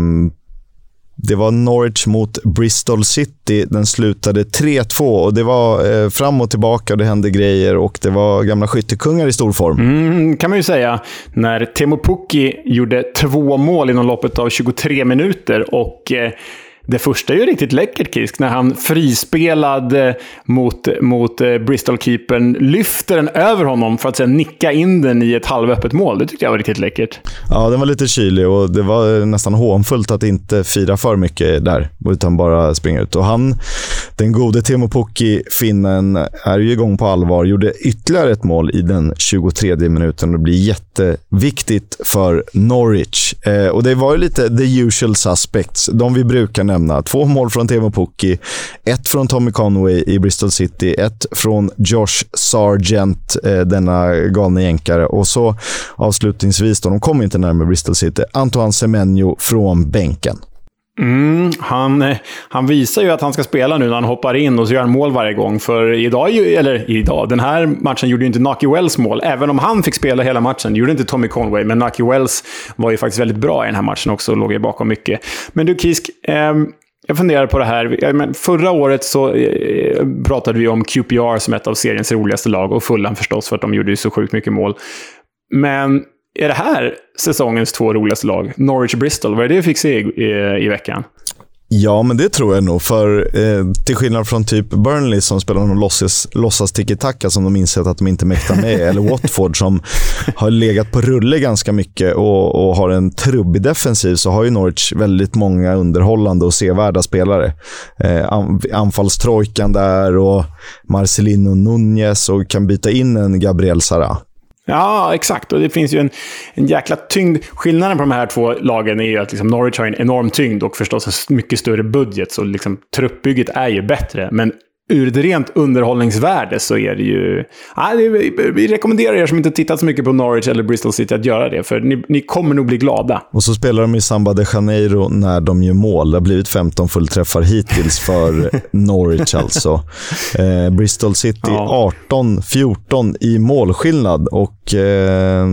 Speaker 1: det var Norwich mot Bristol City. Den slutade 3-2 och det var eh, fram och tillbaka och det hände grejer och det var gamla skyttekungar i stor form.
Speaker 2: Mm, kan man ju säga. När Temo Pukki gjorde två mål inom loppet av 23 minuter och eh, det första är ju riktigt läckert, Kisk, när han frispelad eh, mot, mot eh, Bristol-keepern lyfter den över honom för att sen nicka in den i ett halvöppet mål. Det tyckte jag var riktigt läckert.
Speaker 1: Ja, den var lite kylig och det var eh, nästan hånfullt att inte fira för mycket där, utan bara springa ut. Och han, den gode Teemu Pukki, finnen, är ju igång på allvar. Gjorde ytterligare ett mål i den 23 minuten och det blir jätteviktigt för Norwich. Eh, och det var ju lite the usual suspects, de vi brukar nämna. Två mål från Teemu Pukki, ett från Tommy Conway i Bristol City, ett från Josh Sargent, eh, denna galna jänkare. Och så avslutningsvis, då, de kom inte närmare Bristol City, Antoine Semenyo från bänken.
Speaker 2: Mm, han, eh, han visar ju att han ska spela nu när han hoppar in och så gör han mål varje gång. För idag, eller idag, den här matchen gjorde ju inte Naki Wells mål. Även om han fick spela hela matchen. Det gjorde inte Tommy Conway, men Naki Wells var ju faktiskt väldigt bra i den här matchen också och låg ju bakom mycket. Men du Kisk, eh, jag funderar på det här. Förra året så eh, pratade vi om QPR som ett av seriens roligaste lag och Fulham förstås för att de gjorde ju så sjukt mycket mål. Men är det här säsongens två roligaste lag? Norwich och Bristol. Vad är det vi fick se i, i, i veckan?
Speaker 1: Ja, men det tror jag nog. För eh, till skillnad från typ Burnley som spelar någon låtsas, låtsas tiki-taka som de insett att de inte mäktar med. eller Watford som har legat på rulle ganska mycket och, och har en trubbig defensiv. Så har ju Norwich väldigt många underhållande och sevärda spelare. Eh, anfallstrojkan där och Marcelino Nunez och kan byta in en Gabriel Sara.
Speaker 2: Ja, exakt. Och det finns ju en, en jäkla tyngd. Skillnaden på de här två lagen är ju att liksom Norwich har en enorm tyngd och förstås en mycket större budget. Så liksom, truppbygget är ju bättre. Men ur ett rent underhållningsvärde så är det ju... Ja, det, vi rekommenderar er som inte tittat så mycket på Norwich eller Bristol City att göra det, för ni, ni kommer nog bli glada.
Speaker 1: Och så spelar de i Samba de Janeiro när de gör mål. Det har blivit 15 fullträffar hittills för Norwich alltså. Eh, Bristol City ja. 18-14 i målskillnad och eh,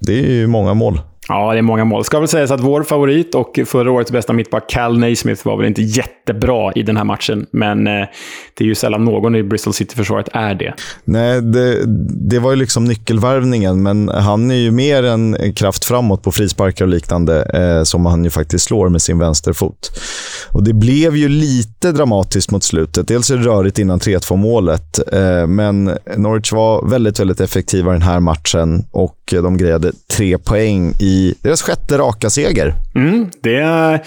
Speaker 1: det är ju många mål.
Speaker 2: Ja, det är många mål. Ska väl sägas att vår favorit och förra årets bästa mittback, Cal Naismith, var väl inte jättebra i den här matchen. Men eh, det är ju sällan någon i Bristol City-försvaret är det.
Speaker 1: Nej, det, det, var ju liksom nyckelvärvningen, men han är ju mer en kraft framåt på frisparkar och liknande, eh, som han ju faktiskt slår med sin vänsterfot. Och Det blev ju lite dramatiskt mot slutet. Dels är det rörigt innan 3-2 målet, eh, men Norwich var väldigt, väldigt effektiva den här matchen och eh, de grejade tre poäng i deras sjätte raka seger.
Speaker 2: Mm, det,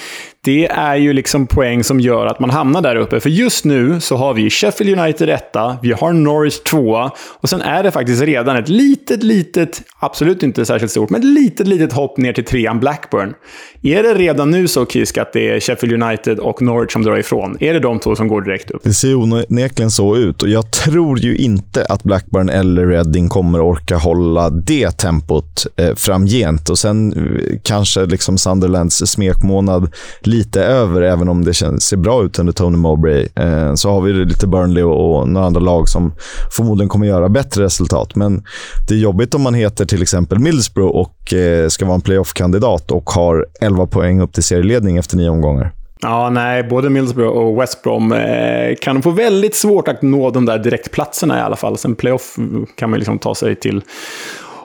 Speaker 2: det är ju liksom poäng som gör att man hamnar där uppe. För just nu så har vi Sheffield United 1, vi har Norwich 2 och sen är det faktiskt redan ett litet, litet, absolut inte särskilt stort, men ett litet, litet hopp ner till trean Blackburn. Är det redan nu så, Kisk, att det är Sheffield United och Norwich som drar ifrån? Är det de två som går direkt upp?
Speaker 1: Det ser onekligen så ut och jag tror ju inte att Blackburn eller Reading kommer orka hålla det tempot eh, framgent. Och sen eh, kanske liksom Sunderlands smekmånad lite över, även om det känns, ser bra ut under Tony Mowbray. Eh, så har vi lite Burnley och, och några andra lag som förmodligen kommer göra bättre resultat. Men det är jobbigt om man heter till exempel Middlesbrough och eh, ska vara en playoff-kandidat och har 11 poäng upp till serieledning efter nio omgångar.
Speaker 2: Ja, nej, både Middlesbrough och West Brom eh, kan få väldigt svårt att nå de där direktplatserna i alla fall. Sen playoff kan man liksom ta sig till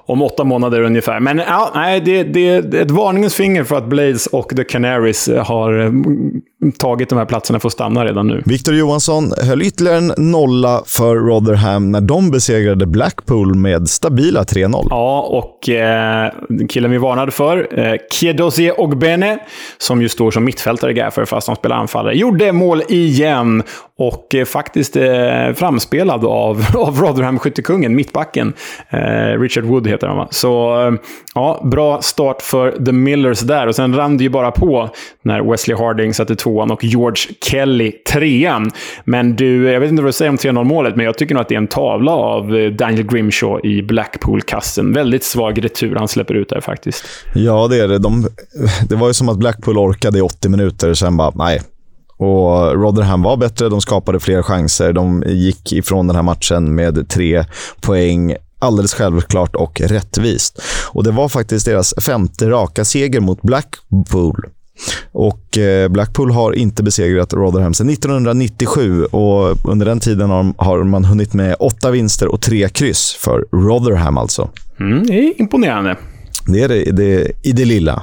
Speaker 2: om åtta månader ungefär. Men ja, nej, det, det, är ett varningens finger för att Blades och The Canaries har mm, tagit de här platserna för att stanna redan nu.
Speaker 1: Victor Johansson höll ytterligare en nolla för Rotherham när de besegrade Blackpool med stabila 3-0.
Speaker 2: Ja, och eh, killen vi varnade för, eh, Kiedozie Ogbene, som ju står som mittfältare i Gaffer fast han spelar anfallare, gjorde mål igen. Och eh, faktiskt eh, framspelad av, av Rotherham-skyttekungen, mittbacken. Eh, Richard Wood heter han va? Så eh, ja, bra start för The Millers där. Och sen rann det ju bara på när Wesley Harding satte tvåan och George Kelly trean. Men du, jag vet inte vad du säger om 3-0 målet, men jag tycker nog att det är en tavla av eh, Daniel Grimshaw i Blackpool-kassen. Väldigt svag retur han släpper ut där faktiskt.
Speaker 1: Ja, det är det. De, det var ju som att Blackpool orkade i 80 minuter, sen bara, nej, och Rotherham var bättre, de skapade fler chanser. De gick ifrån den här matchen med tre poäng alldeles självklart och rättvist. Och Det var faktiskt deras femte raka seger mot Blackpool. Och eh, Blackpool har inte besegrat Rotherham sedan 1997 och under den tiden har man hunnit med åtta vinster och tre kryss för Rotherham alltså.
Speaker 2: Mm, det är imponerande.
Speaker 1: Det är det, det i det lilla.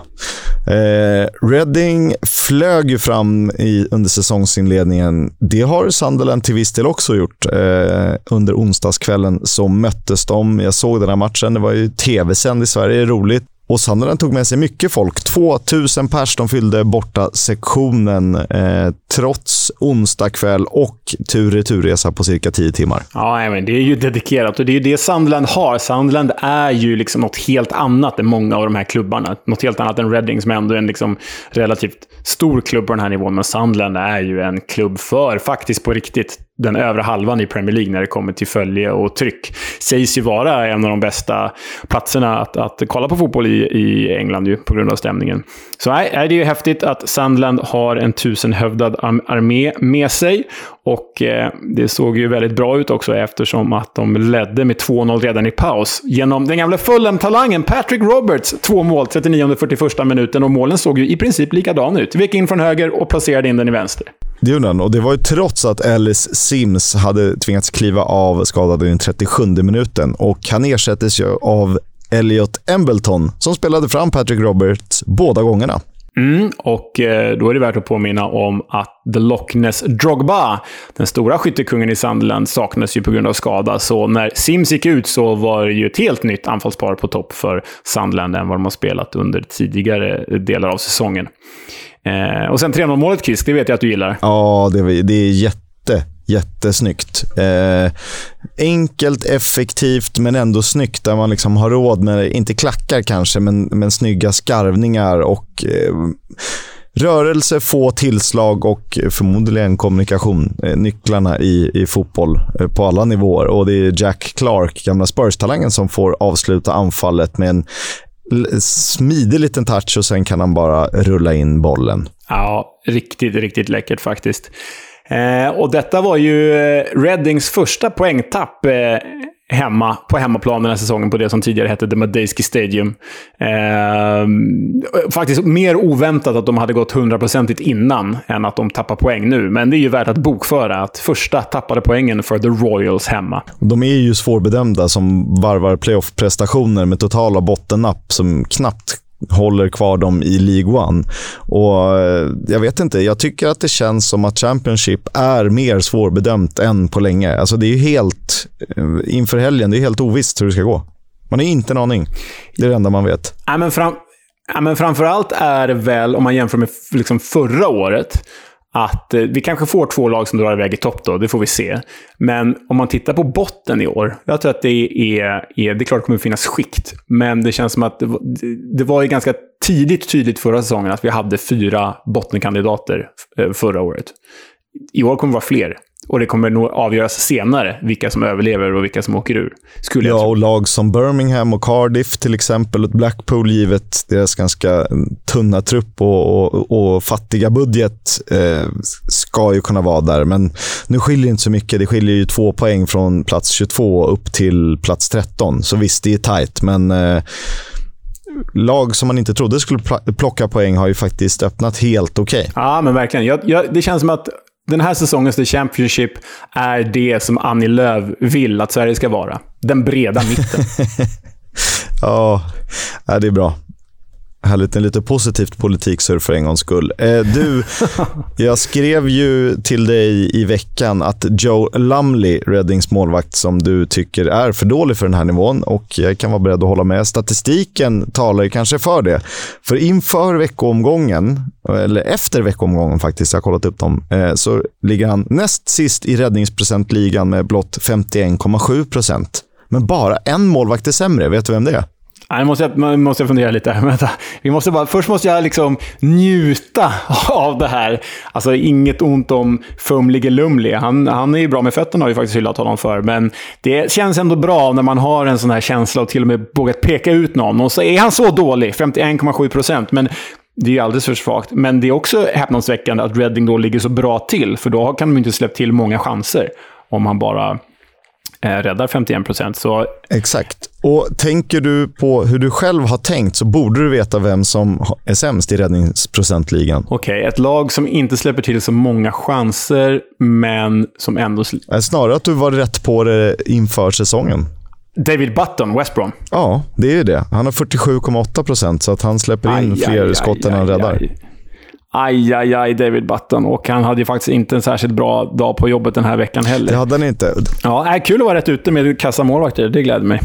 Speaker 1: Eh, Reading flög ju fram i, under säsongsinledningen. Det har Sunderland till viss del också gjort. Eh, under onsdagskvällen så möttes de. Jag såg den här matchen. Det var ju tv-sänd i Sverige. Roligt. Och Sunderland tog med sig mycket folk. 2000 pers. De fyllde borta sektionen eh, trots onsdag kväll och tur returresa på cirka 10 timmar.
Speaker 2: Ja, men det är ju dedikerat och det är ju det Sunderland har. Sunderland är ju liksom något helt annat än många av de här klubbarna. Något helt annat än Reading som ändå är en liksom relativt stor klubb på den här nivån. Men Sunderland är ju en klubb för, faktiskt på riktigt, den övre halvan i Premier League när det kommer till följe och tryck. Sägs ju vara en av de bästa platserna att, att kolla på fotboll i, i England ju, på grund av stämningen. Så nej, det är ju häftigt att Sandland har en tusenhövdad armé med sig. Och eh, det såg ju väldigt bra ut också eftersom att de ledde med 2-0 redan i paus. Genom den gamla Fulham-talangen Patrick Roberts två mål, 39 41 minuten. Och målen såg ju i princip likadana ut. Vek in från höger och placerade in den i vänster.
Speaker 1: Det gjorde han och det var ju trots att Ellis Sims hade tvingats kliva av skadad i den 37 minuten. Och han ersättes ju av Elliot Embleton som spelade fram Patrick Roberts båda gångerna.
Speaker 2: Mm, och eh, då är det värt att påminna om att The Loch Ness Drogba, den stora skyttekungen i Sunderland, saknas ju på grund av skada. Så när Sims gick ut så var det ju ett helt nytt anfallspar på topp för Sunderland än vad de har spelat under tidigare delar av säsongen. Eh, och sen 3-0 målet, Chris, det vet jag att du gillar.
Speaker 1: Ja, det, det är jätte, jättesnyggt. Eh, enkelt, effektivt, men ändå snyggt. Där man liksom har råd med, inte klackar kanske, men, men snygga skarvningar och eh, rörelse, få tillslag och förmodligen kommunikation. Eh, nycklarna i, i fotboll eh, på alla nivåer. Och Det är Jack Clark, gamla Spurs-talangen, som får avsluta anfallet med en smidig liten touch och sen kan han bara rulla in bollen.
Speaker 2: Ja, riktigt, riktigt läckert faktiskt. Eh, och detta var ju eh, Reddings första poängtapp eh, hemma, på hemmaplan den här säsongen på det som tidigare hette The Madejski Stadium. Eh, faktiskt mer oväntat att de hade gått hundraprocentigt innan än att de tappar poäng nu. Men det är ju värt att bokföra att första tappade poängen för The Royals hemma.
Speaker 1: De är ju svårbedömda som varvar playoff-prestationer med totala bottennapp som knappt håller kvar dem i League One. Och eh, jag vet inte, jag tycker att det känns som att Championship är mer svårbedömt än på länge. Alltså det är helt, eh, inför helgen, det är helt ovisst hur det ska gå. Man har inte en aning. Det är det enda man vet.
Speaker 2: Ja, men, fram, ja, men framförallt är det väl, om man jämför med liksom förra året, att eh, vi kanske får två lag som drar iväg i topp då, det får vi se. Men om man tittar på botten i år, jag tror att det är, är det är klart att det kommer finnas skikt, men det känns som att det, det var ju ganska tidigt tydligt förra säsongen att vi hade fyra bottenkandidater eh, förra året. I år kommer det vara fler. Och det kommer nog avgöras senare vilka som överlever och vilka som åker ur.
Speaker 1: Skulle ja, och lag som Birmingham och Cardiff till exempel, och Blackpool givet deras ganska tunna trupp och, och, och fattiga budget eh, ska ju kunna vara där. Men nu skiljer det inte så mycket. Det skiljer ju två poäng från plats 22 upp till plats 13. Så visst, det är tajt, men eh, lag som man inte trodde skulle plocka poäng har ju faktiskt öppnat helt okej. Okay.
Speaker 2: Ja, men verkligen. Jag, jag, det känns som att den här säsongens The Championship är det som Annie Lööf vill att Sverige ska vara. Den breda mitten.
Speaker 1: ja, det är bra. Härligt, en lite positivt politiksurf för en gångs skull. Eh, du, jag skrev ju till dig i veckan att Joe Lumley, Reddings målvakt, som du tycker är för dålig för den här nivån och jag kan vara beredd att hålla med. Statistiken talar kanske för det. För inför veckoomgången, eller efter veckoomgången faktiskt, jag har kollat upp dem, eh, så ligger han näst sist i räddningsprocentligan med blott 51,7 procent. Men bara en målvakt är sämre. Vet du vem det är?
Speaker 2: Nu måste jag, måste jag fundera lite. Vänta. Vi måste bara, först måste jag liksom njuta av det här. Alltså, inget ont om Fumlige Lumli. Han, han är ju bra med fötterna, har vi faktiskt hyllat honom för. Men det känns ändå bra när man har en sån här känsla och till och med vågat peka ut någon. Och så är han så dålig, 51,7 procent. Men det är ju alldeles för svagt. Men det är också häpnadsväckande att Redding då ligger så bra till. För då kan de inte släppt till många chanser. Om han bara räddar 51 procent.
Speaker 1: Exakt. Och Tänker du på hur du själv har tänkt så borde du veta vem som är sämst i räddningsprocentligan.
Speaker 2: Okej, okay, ett lag som inte släpper till så många chanser, men som ändå...
Speaker 1: Snarare att du var rätt på det inför säsongen.
Speaker 2: David Button, West Brom.
Speaker 1: Ja, det är det. Han har 47,8 procent, så att han släpper in aj, fler aj, skott än han räddar. Aj.
Speaker 2: Aj, aj, David Button. Och han hade ju faktiskt inte en särskilt bra dag på jobbet den här veckan heller.
Speaker 1: Det hade han inte.
Speaker 2: Ja, äh, kul att vara rätt ute med kassamålvakter. Det gläder mig.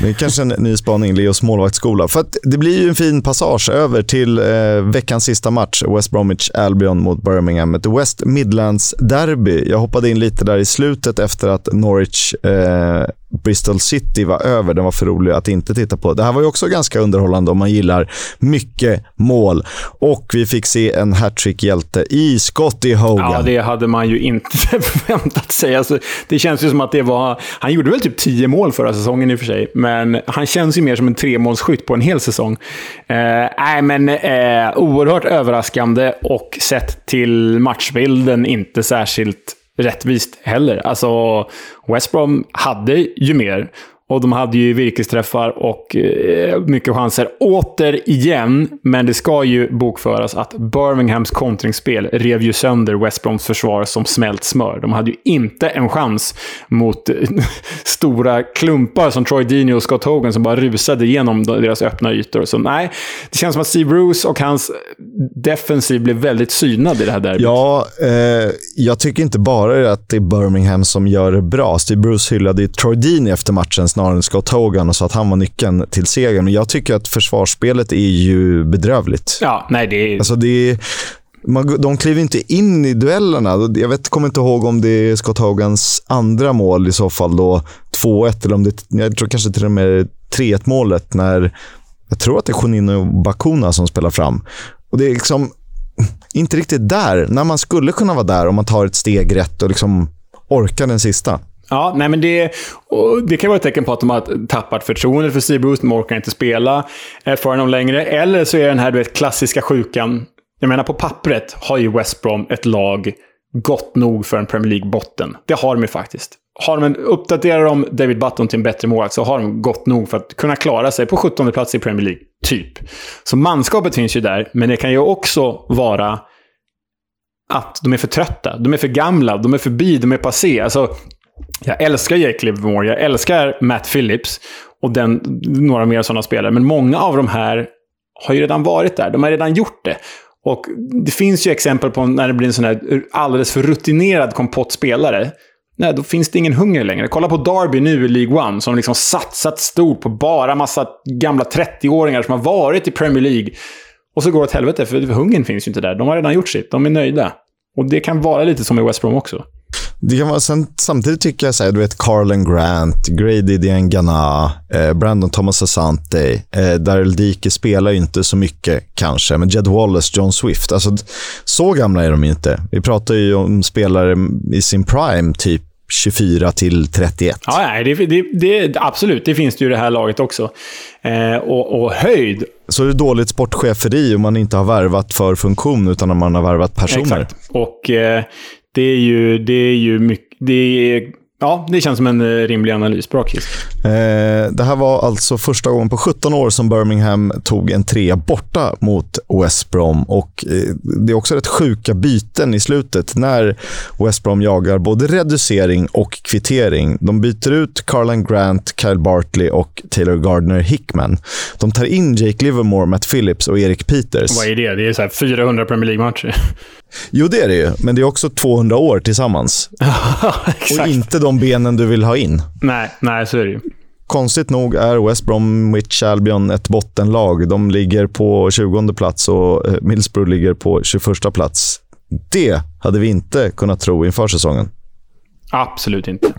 Speaker 1: Det är kanske en ny spaning, Leos målvaktsskola. För det blir ju en fin passage över till eh, veckans sista match, West Bromwich Albion mot Birmingham. Ett West Midlands derby. Jag hoppade in lite där i slutet efter att Norwich eh, Bristol City var över. Den var för rolig att inte titta på. Det här var ju också ganska underhållande om man gillar mycket mål. Och vi fick se en hattrick-hjälte i Scotty Hogan.
Speaker 2: Ja, det hade man ju inte förväntat sig. Alltså, det känns ju som att det var... Han gjorde väl typ tio mål förra säsongen i och för sig, men han känns ju mer som en tremålsskytt på en hel säsong. Eh, nej, eh, men eh, oerhört överraskande och sett till matchbilden inte särskilt rättvist heller. Alltså, West Brom hade ju mer. Och de hade ju virkesträffar och eh, mycket chanser återigen. Men det ska ju bokföras att Birminghams kontringsspel rev ju sönder West Broms försvar som smält smör. De hade ju inte en chans mot eh, stora klumpar som Troy Deeney och Scott Hogan som bara rusade igenom deras öppna ytor. Så nej, det känns som att Steve Bruce och hans defensiv blev väldigt synad i det här derbyt.
Speaker 1: Ja, eh, jag tycker inte bara att det är Birmingham som gör det bra. Steve Bruce hyllade ju Troy Deeney efter matchen snarare än Scott Hogan och sa att han var nyckeln till segern. Men jag tycker att försvarsspelet är ju bedrövligt.
Speaker 2: Ja, nej det är...
Speaker 1: Alltså det är... Man, de kliver inte in i duellerna. Jag vet, kommer inte ihåg om det är Scott Hogans andra mål i så fall, då 2-1, eller om det jag tror kanske till och med 3-1 målet när jag tror att det är Jonino Bakuna som spelar fram. Och det är liksom inte riktigt där, när man skulle kunna vara där om man tar ett steg rätt och liksom orkar den sista.
Speaker 2: Ja, nej men det, det kan vara ett tecken på att de har tappat förtroendet för Steve Bruce. De orkar inte spela eh, för honom längre. Eller så är den här du vet, klassiska sjukan. Jag menar, på pappret har ju West Brom ett lag gott nog för en Premier League-botten. Det har de ju faktiskt. Har de en, uppdaterar de David Button till en bättre målvakt så har de gott nog för att kunna klara sig på 17 plats i Premier League. Typ. Så manskapet finns ju där, men det kan ju också vara att de är för trötta. De är för gamla, de är förbi, de är passé. Alltså, jag älskar Jake Livermore, jag älskar Matt Phillips och den, några mer sådana spelare. Men många av de här har ju redan varit där. De har redan gjort det. Och det finns ju exempel på när det blir en sån här alldeles för rutinerad kompott spelare. Nej, då finns det ingen hunger längre. Kolla på Derby nu i League One, som liksom satsat stort på bara massa gamla 30-åringar som har varit i Premier League. Och så går det åt helvete, för hungern finns ju inte där. De har redan gjort sitt. De är nöjda. Och det kan vara lite som i West Brom också.
Speaker 1: Det kan vara, sen, samtidigt tycker jag, så här, du vet, Carlen Grant, Grady Diangana, eh, Brandon Thomas Asante, eh, Daryl Dike spelar ju inte så mycket kanske, men Jed Wallace, John Swift. Alltså, så gamla är de inte. Vi pratar ju om spelare i sin prime, typ 24 till 31.
Speaker 2: Ja, nej, det, det, det, absolut. Det finns det ju i det här laget också. Eh, och, och, höjd.
Speaker 1: Så är det dåligt sportcheferi om man inte har värvat för funktion, utan om man har värvat personer.
Speaker 2: Exakt. Och eh, det är ju, det är ju mycket... Det är, ja, det känns som en eh, rimlig analys. Bra Kiss.
Speaker 1: Eh, det här var alltså första gången på 17 år som Birmingham tog en trea borta mot West Brom. Och eh, det är också rätt sjuka byten i slutet när West Brom jagar både reducering och kvittering. De byter ut Carlan Grant, Kyle Bartley och Taylor Gardner Hickman. De tar in Jake Livermore, Matt Phillips och Erik Peters.
Speaker 2: Vad är det? Det är så 400 Premier League-matcher.
Speaker 1: Jo, det är det ju. Men det är också 200 år tillsammans. och inte de benen du vill ha in.
Speaker 2: Nej, nej så är det ju.
Speaker 1: Konstigt nog är West Bromwich Albion ett bottenlag. De ligger på 20 plats och eh, Middlesbrough ligger på 21 plats. Det hade vi inte kunnat tro inför säsongen.
Speaker 2: Absolut inte.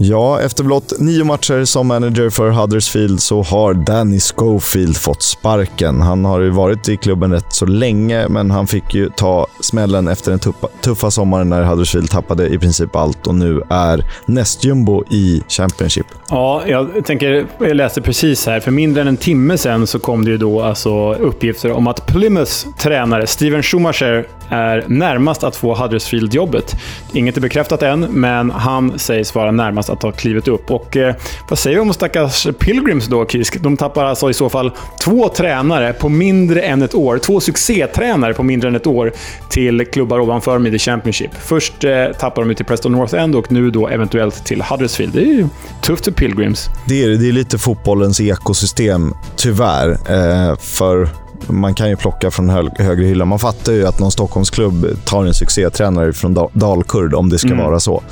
Speaker 1: Ja, efter blott nio matcher som manager för Huddersfield så har Danny Schofield fått sparken. Han har ju varit i klubben rätt så länge, men han fick ju ta smällen efter den tuffa, tuffa sommaren när Huddersfield tappade i princip allt och nu är nästjumbo i Championship.
Speaker 2: Ja, jag tänker, jag läste precis här. För mindre än en timme sedan så kom det ju då alltså uppgifter om att Plymouths tränare Steven Schumacher är närmast att få Huddersfield-jobbet. Inget är bekräftat än, men han sägs vara närmast att ha klivit upp. Och eh, vad säger vi om stackars Pilgrims då, Kisk? De tappar alltså i så fall två tränare på mindre än ett år. Två succétränare på mindre än ett år till klubbar ovanför med i Championship. Först eh, tappar de till Preston North End och nu då eventuellt till Huddersfield. Det är ju tufft för Pilgrims.
Speaker 1: Det är, det är lite fotbollens ekosystem, tyvärr. Eh, för man kan ju plocka från hög, högre hylla. Man fattar ju att någon Stockholmsklubb tar en succétränare från Dalkurd, om det ska mm. vara så.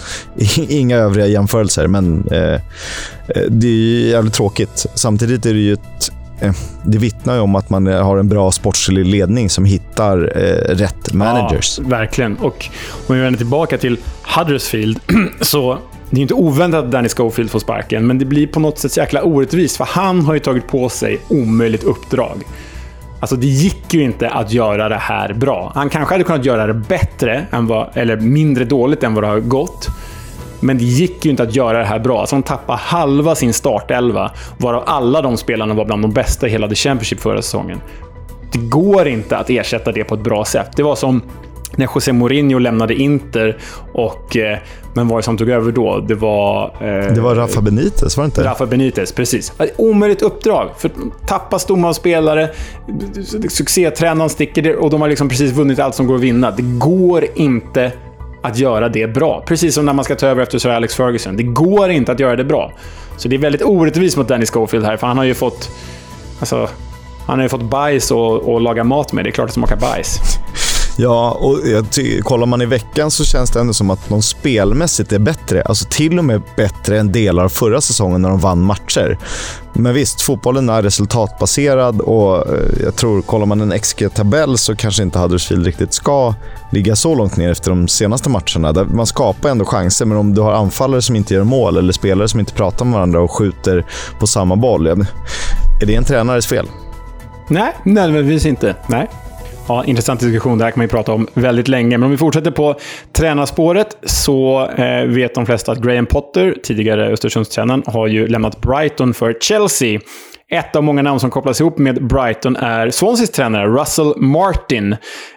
Speaker 1: Inga övriga jämförelser, men eh, eh, det är jävligt tråkigt. Samtidigt är det ju ett eh, det vittnar ju om att man har en bra sportslig ledning som hittar eh, rätt managers.
Speaker 2: Ja, verkligen. Och om vi vänder tillbaka till Huddersfield, så det är inte oväntat att Danny Schofield får sparken, men det blir på något sätt så jäkla orättvist, för han har ju tagit på sig omöjligt uppdrag. Alltså det gick ju inte att göra det här bra. Han kanske hade kunnat göra det bättre, än vad, eller mindre dåligt än vad det har gått. Men det gick ju inte att göra det här bra. Alltså de tappade halva sin startelva, varav alla de spelarna var bland de bästa i hela The Championship förra säsongen. Det går inte att ersätta det på ett bra sätt. Det var som när José Mourinho lämnade Inter och... Eh, men vad som tog över då? Det var...
Speaker 1: Eh, det var Rafa Benitez, var det inte?
Speaker 2: Rafa Benitez, precis. Omöjligt uppdrag. För tappa stomma spelare, succétränaren sticker och de har liksom precis vunnit allt som går att vinna. Det går inte att göra det bra. Precis som när man ska ta över efter Sir Alex Ferguson. Det går inte att göra det bra. Så det är väldigt orättvist mot Danny Schofield här, för han har ju fått... Alltså, han har ju fått bajs och, laga mat med. Det är klart att det smakar bajs.
Speaker 1: Ja, och kollar man i veckan så känns det ändå som att de spelmässigt är bättre. Alltså till och med bättre än delar av förra säsongen när de vann matcher. Men visst, fotbollen är resultatbaserad och eh, jag tror, kollar man en XG-tabell så kanske inte Huddersfield riktigt ska ligga så långt ner efter de senaste matcherna. man skapar ändå chanser, men om du har anfallare som inte gör mål eller spelare som inte pratar med varandra och skjuter på samma boll, är det en tränares fel?
Speaker 2: Nej, nödvändigtvis inte. Nej. Ja, intressant diskussion. Det här kan man ju prata om väldigt länge. Men om vi fortsätter på tränarspåret så eh, vet de flesta att Graham Potter, tidigare Östersundstränaren, har ju lämnat Brighton för Chelsea. Ett av många namn som kopplas ihop med Brighton är Swanseas tränare Russell Martin.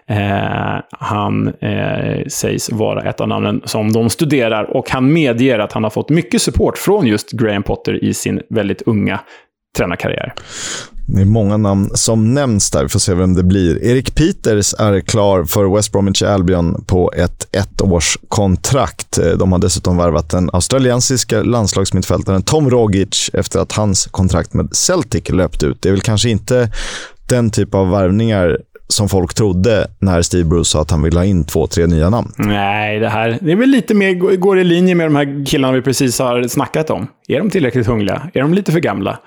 Speaker 2: Eh, han eh, sägs vara ett av namnen som de studerar och han medger att han har fått mycket support från just Graham Potter i sin väldigt unga tränarkarriär.
Speaker 1: Det är många namn som nämns där. Vi får se vem det blir. Erik Peters är klar för West Bromwich Albion på ett ettårskontrakt. Eh, de har dessutom värvat den australiensiska landslagsmittfältaren Tom Rogic efter att hans kontrakt med Celtic löpt ut. Det är väl kanske inte den typ av värvningar som folk trodde när Steve Bruce sa att han ville ha in två, tre nya namn.
Speaker 2: Nej, det här det är väl lite mer, går i linje med de här killarna vi precis har snackat om. Är de tillräckligt hungriga? Är de lite för gamla?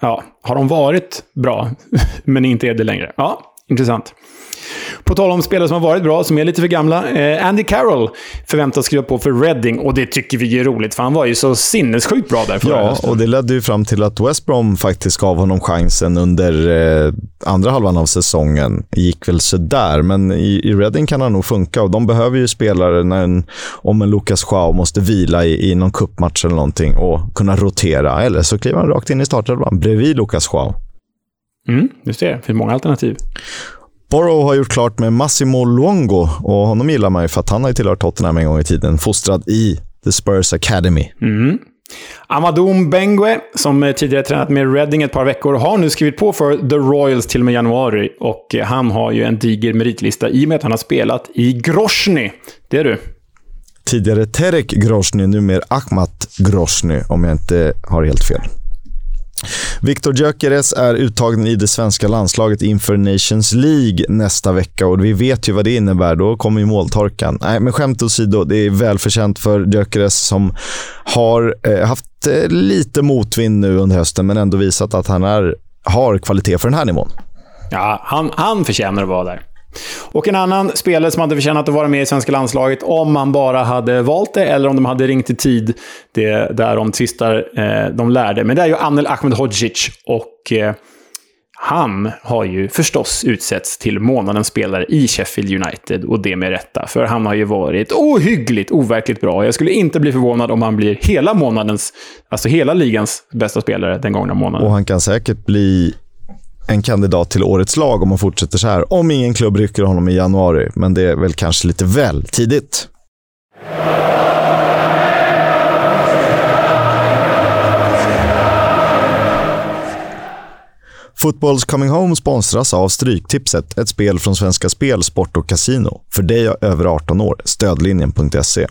Speaker 2: Ja, har de varit bra, men inte är det längre? Ja, intressant. På tal om spelare som har varit bra, som är lite för gamla. Eh, Andy Carroll förväntas skriva på för Reading och det tycker vi är roligt, för han var ju så sinnessjukt bra där förra
Speaker 1: Ja,
Speaker 2: hösten.
Speaker 1: och det ledde ju fram till att West Brom faktiskt gav honom chansen under eh, andra halvan av säsongen. gick väl sådär, men i, i Reading kan han nog funka och de behöver ju spelare när en, om en Lucas Schau måste vila i, i någon cupmatch eller någonting och kunna rotera. Eller så kliver han rakt in i startelvan bredvid Lucas Schau.
Speaker 2: Mm, just det. Det finns många alternativ.
Speaker 1: Borough har gjort klart med Massimo Luongo och honom gillar man ju för att han har ju tillhört Tottenham en gång i tiden. Fostrad i The Spurs Academy.
Speaker 2: Mm. Amadou Mbengue, som tidigare tränat med Reading ett par veckor, har nu skrivit på för The Royals till och med januari. Och han har ju en diger meritlista i och med att han har spelat i Grosny. Det är du.
Speaker 1: Tidigare Terek Grosny, numera Ahmat Grosny, om jag inte har helt fel. Viktor Gyökeres är uttagen i det svenska landslaget inför Nations League nästa vecka och vi vet ju vad det innebär. Då kommer ju måltorkan. Nej, men skämt åsido, det är välförtjänt för Gyökeres som har eh, haft eh, lite motvind nu under hösten, men ändå visat att han är, har kvalitet för den här nivån.
Speaker 2: Ja, han, han förtjänar att vara där. Och en annan spelare som hade förtjänat att vara med i svenska landslaget om man bara hade valt det eller om de hade ringt i tid. Det där de tvistar eh, de lärde. Men det är ju Anel Ahmedhodzic och eh, han har ju förstås utsetts till månadens spelare i Sheffield United och det med rätta. För han har ju varit ohyggligt overkligt bra. Jag skulle inte bli förvånad om han blir hela månadens, alltså hela ligans bästa spelare den gångna månaden.
Speaker 1: Och han kan säkert bli en kandidat till årets lag om han fortsätter så här. Om ingen klubb rycker honom i januari, men det är väl kanske lite väl tidigt. Fotbolls Coming Home sponsras av Stryktipset, ett spel från Svenska Spel, Sport och Casino. För dig över 18 år, stödlinjen.se.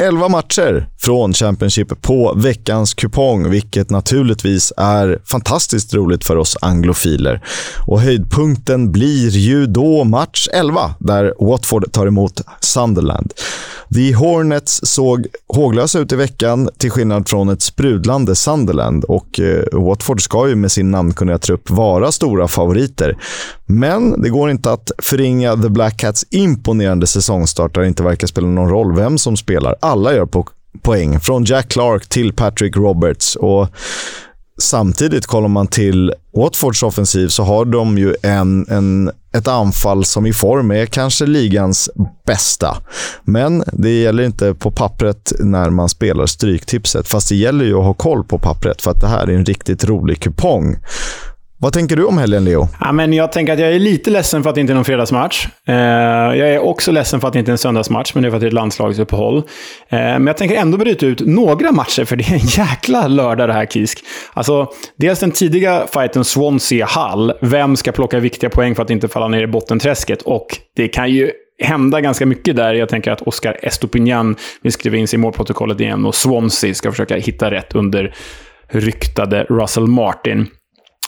Speaker 1: 11 matcher från Championship på veckans kupong, vilket naturligtvis är fantastiskt roligt för oss anglofiler. Och höjdpunkten blir ju då match 11, där Watford tar emot Sunderland. The Hornets såg håglösa ut i veckan, till skillnad från ett sprudlande Sunderland. Och eh, Watford ska ju med sin namnkunniga trupp vara stora favoriter. Men det går inte att förringa The Black Cats imponerande säsongstart där det inte verkar spela någon roll vem som spelar. Alla gör po poäng, från Jack Clark till Patrick Roberts. Och Samtidigt, kollar man till Watfords offensiv så har de ju en, en, ett anfall som i form är kanske ligans bästa. Men det gäller inte på pappret när man spelar Stryktipset. Fast det gäller ju att ha koll på pappret för att det här är en riktigt rolig kupong. Vad tänker du om helgen, Leo?
Speaker 2: Ja, men jag tänker att jag är lite ledsen för att det inte är någon fredagsmatch. Eh, jag är också ledsen för att det inte är en söndagsmatch, men det är för att det är ett landslagsuppehåll. Eh, men jag tänker ändå bryta ut några matcher, för det är en jäkla lördag det här, Kisk. Alltså, dels den tidiga fighten Swansea-Hall. Vem ska plocka viktiga poäng för att inte falla ner i bottenträsket? Och det kan ju hända ganska mycket där. Jag tänker att Oscar Estopignan vill skriva in sig i målprotokollet igen och Swansea ska försöka hitta rätt under ryktade Russell Martin.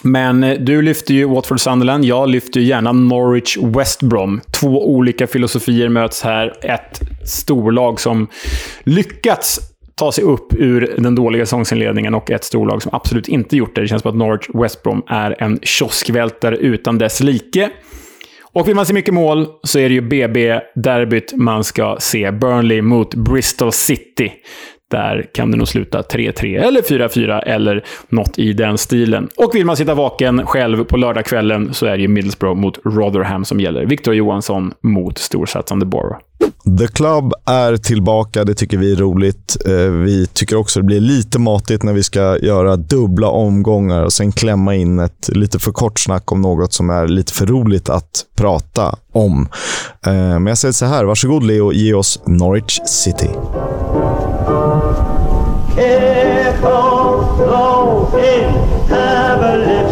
Speaker 2: Men eh, du lyfter ju Watford Sunderland. Jag lyfter ju gärna Norwich West Brom. Två olika filosofier möts här. Ett storlag som lyckats ta sig upp ur den dåliga säsongsinledningen och ett storlag som absolut inte gjort det. Det känns som att Norwich West Brom är en kioskvältare utan dess like. Och vill man se mycket mål så är det ju BB-derbyt man ska se. Burnley mot Bristol City. Där kan det nog sluta 3-3 eller 4-4 eller något i den stilen. Och vill man sitta vaken själv på lördagskvällen så är det ju Middlesbrough mot Rotherham som gäller. Victor Johansson mot storsatsande Borough.
Speaker 3: The Club är tillbaka. Det tycker vi är roligt. Eh, vi tycker också det blir lite matigt när vi ska göra dubbla omgångar och sen klämma in ett lite för kort snack om något som är lite för roligt att prata om. Eh, men jag säger så här, varsågod Leo, ge oss Norwich City. If all flow in, have a lift.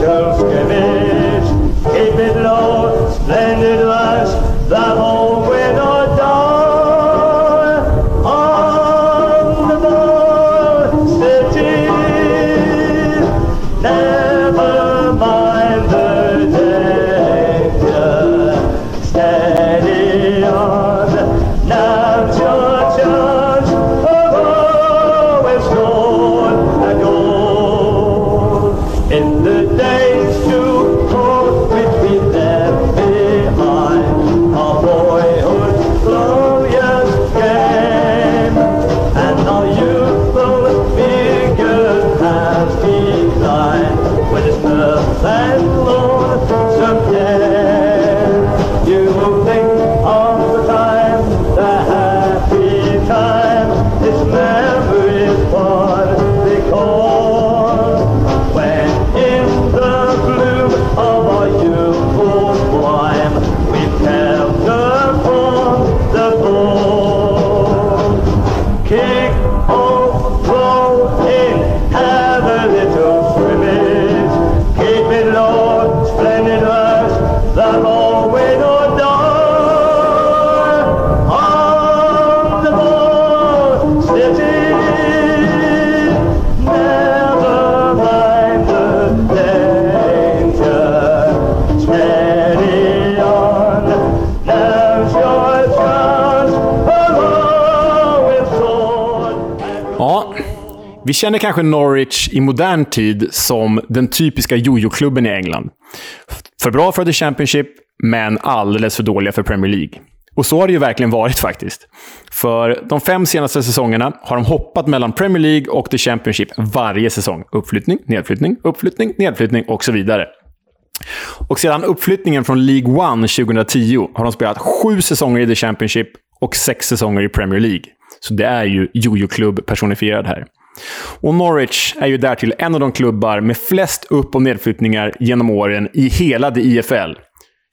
Speaker 2: Vi känner kanske Norwich i modern tid som den typiska jojo-klubben i England. För bra för the Championship, men alldeles för dåliga för Premier League. Och så har det ju verkligen varit faktiskt. För de fem senaste säsongerna har de hoppat mellan Premier League och the Championship varje säsong. Uppflyttning, nedflyttning, uppflyttning, nedflyttning och så vidare. Och sedan uppflyttningen från League One 2010 har de spelat sju säsonger i the Championship och sex säsonger i Premier League. Så det är ju jojo-klubb personifierad här. Och Norwich är ju därtill en av de klubbar med flest upp och nedflyttningar genom åren i hela det IFL.